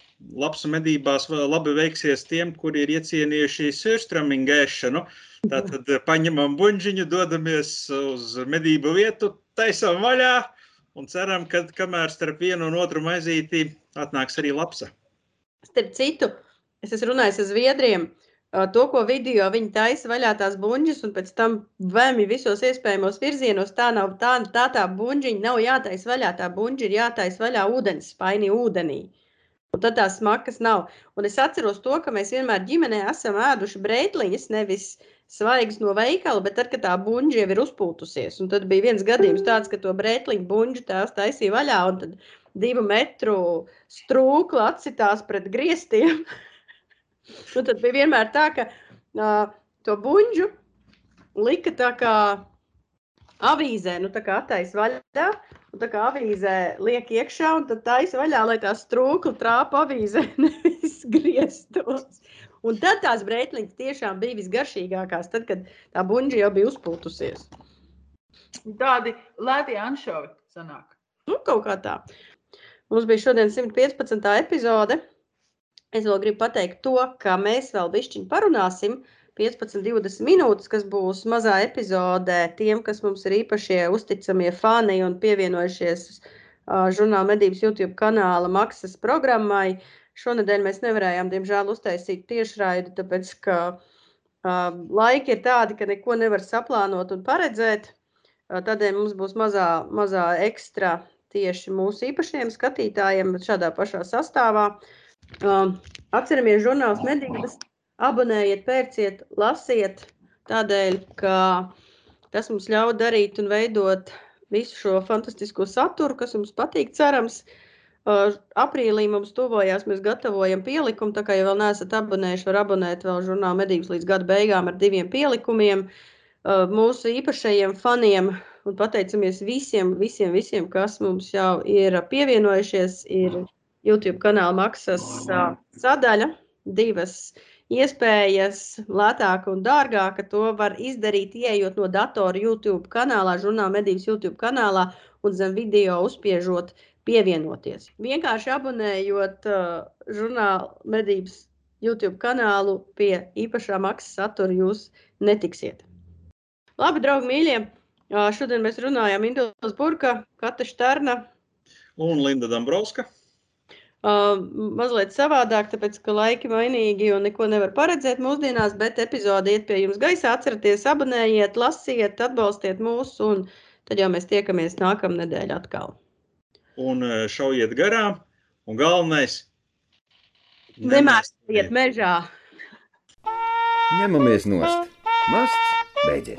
Speaker 4: labs medībās labi veiksies tiem, kuri ir iecienījuši sirstramingēšanu. Tātad eh, paņemam buļģiņu, dodamies uz medību vietu, taisam vaļā, un ceram, ka kamēr starp vienu un otru maizīti atnāks arī lapsa.
Speaker 2: Starp citu, es esmu runājis ar Zviedriem. To, ko video viņi taisa vaļā tās buļģis, un pēc tam vēmi visos iespējamos virzienos, tā nav tā, tā, tā buļģiņa nav jātaisa vaļā. Tā buļģa ir jātaisa vaļā ūdens, spaini ūdenī. Un tad tās smakas nav. Un es atceros to, ka mēs vienmēr ģimenē esam ēduši breitliņas, nevis uh, svaigs no veikala, bet tad, kad tā buļģa jau ir uzpūtusies, un tad bija viens gadījums tāds, ka to brētliņu buļģu tās taisīja vaļā, un tad divu metru strūkla atsitās pret griestiem. un <laughs> tad bija vienmēr tā, ka uh, to buļģu lika tā kā avīzē, nu tā kā attaisa vaļā, un tā kā avīzē liek iekšā, un tad taisa vaļā, lai tā strūkla trāpa avīzē <laughs> nevis griestos. Un tad tās brētliņas tiešām bija visgaršīgākās, tad, kad tā buļģa jau bija uzpūtusies.
Speaker 3: Tādi lēti anšovi sanāk.
Speaker 2: Nu, kaut kā tā. Mums bija šodien 115. epizode. Es vēl gribu pateikt to, ka mēs vēl bišķiņ parunāsim 15, 20 minūtes, kas būs mazā epizodē tiem, kas mums ir īpašie uzticamie fani un pievienojušies uh, žurnāla medības YouTube kanāla maksas programmai. Uh, Šonadēļ mēs nevarējām, diemžēl, uztaisīt tiešraidi, tāpēc ka uh, laiki ir tādi, ka neko nevar saplānot un paredzēt. Uh, tādēļ mums būs mazā, mazā ekstra tieši mūsu īpašiem skatītājiem, šādā pašā sastāvā. Uh, atceramies žurnāls medības, abonējiet, pērciet, lasiet, tādēļ, ka tas mums ļauj darīt un veidot visu šo fantastisko saturu, kas jums patīk, cerams. Uh, Aprīlī mums tuvojās, mēs gatavojam pielikumu. Tā kā jau neesat abonējuši, var abonēt vēl žurnāla medības līdz gada beigām ar diviem pielikumiem. Mūsu īpašajiem faniem un pateicamies visiem, visiem, visiem, kas mums jau ir pievienojušies. Ir YouTube kanāla maksas sadaļa, divas iespējas, lētāka un dārgāka. To var izdarīt, ieejot no datora YouTube kanālā, žurnāla medības YouTube kanālā un zem video uzspiežot pievienoties. Vienkārši abonējot uh, žurnāla medības YouTube kanālu pie īpašā maksas satura, jūs netiksiet. Labi, draugi, mīļie! Uh, šodien mēs runājam Indus Burka, Kata Štarna
Speaker 4: un Linda Dambrovska.
Speaker 2: Uh, mazliet savādāk, tāpēc, ka laiki mainīgi un neko nevar paredzēt mūsdienās, bet epizode iet pie jums gaisā. Atcerieties, abonējiet, lasiet, atbalstiet mūs, un tad jau mēs tiekamies nākamnedēļ atkal
Speaker 4: un e, šaujiet garām. Un galvenais -
Speaker 2: nemēģiniet mežā.
Speaker 1: Ņemamies nost. Masts beidzies.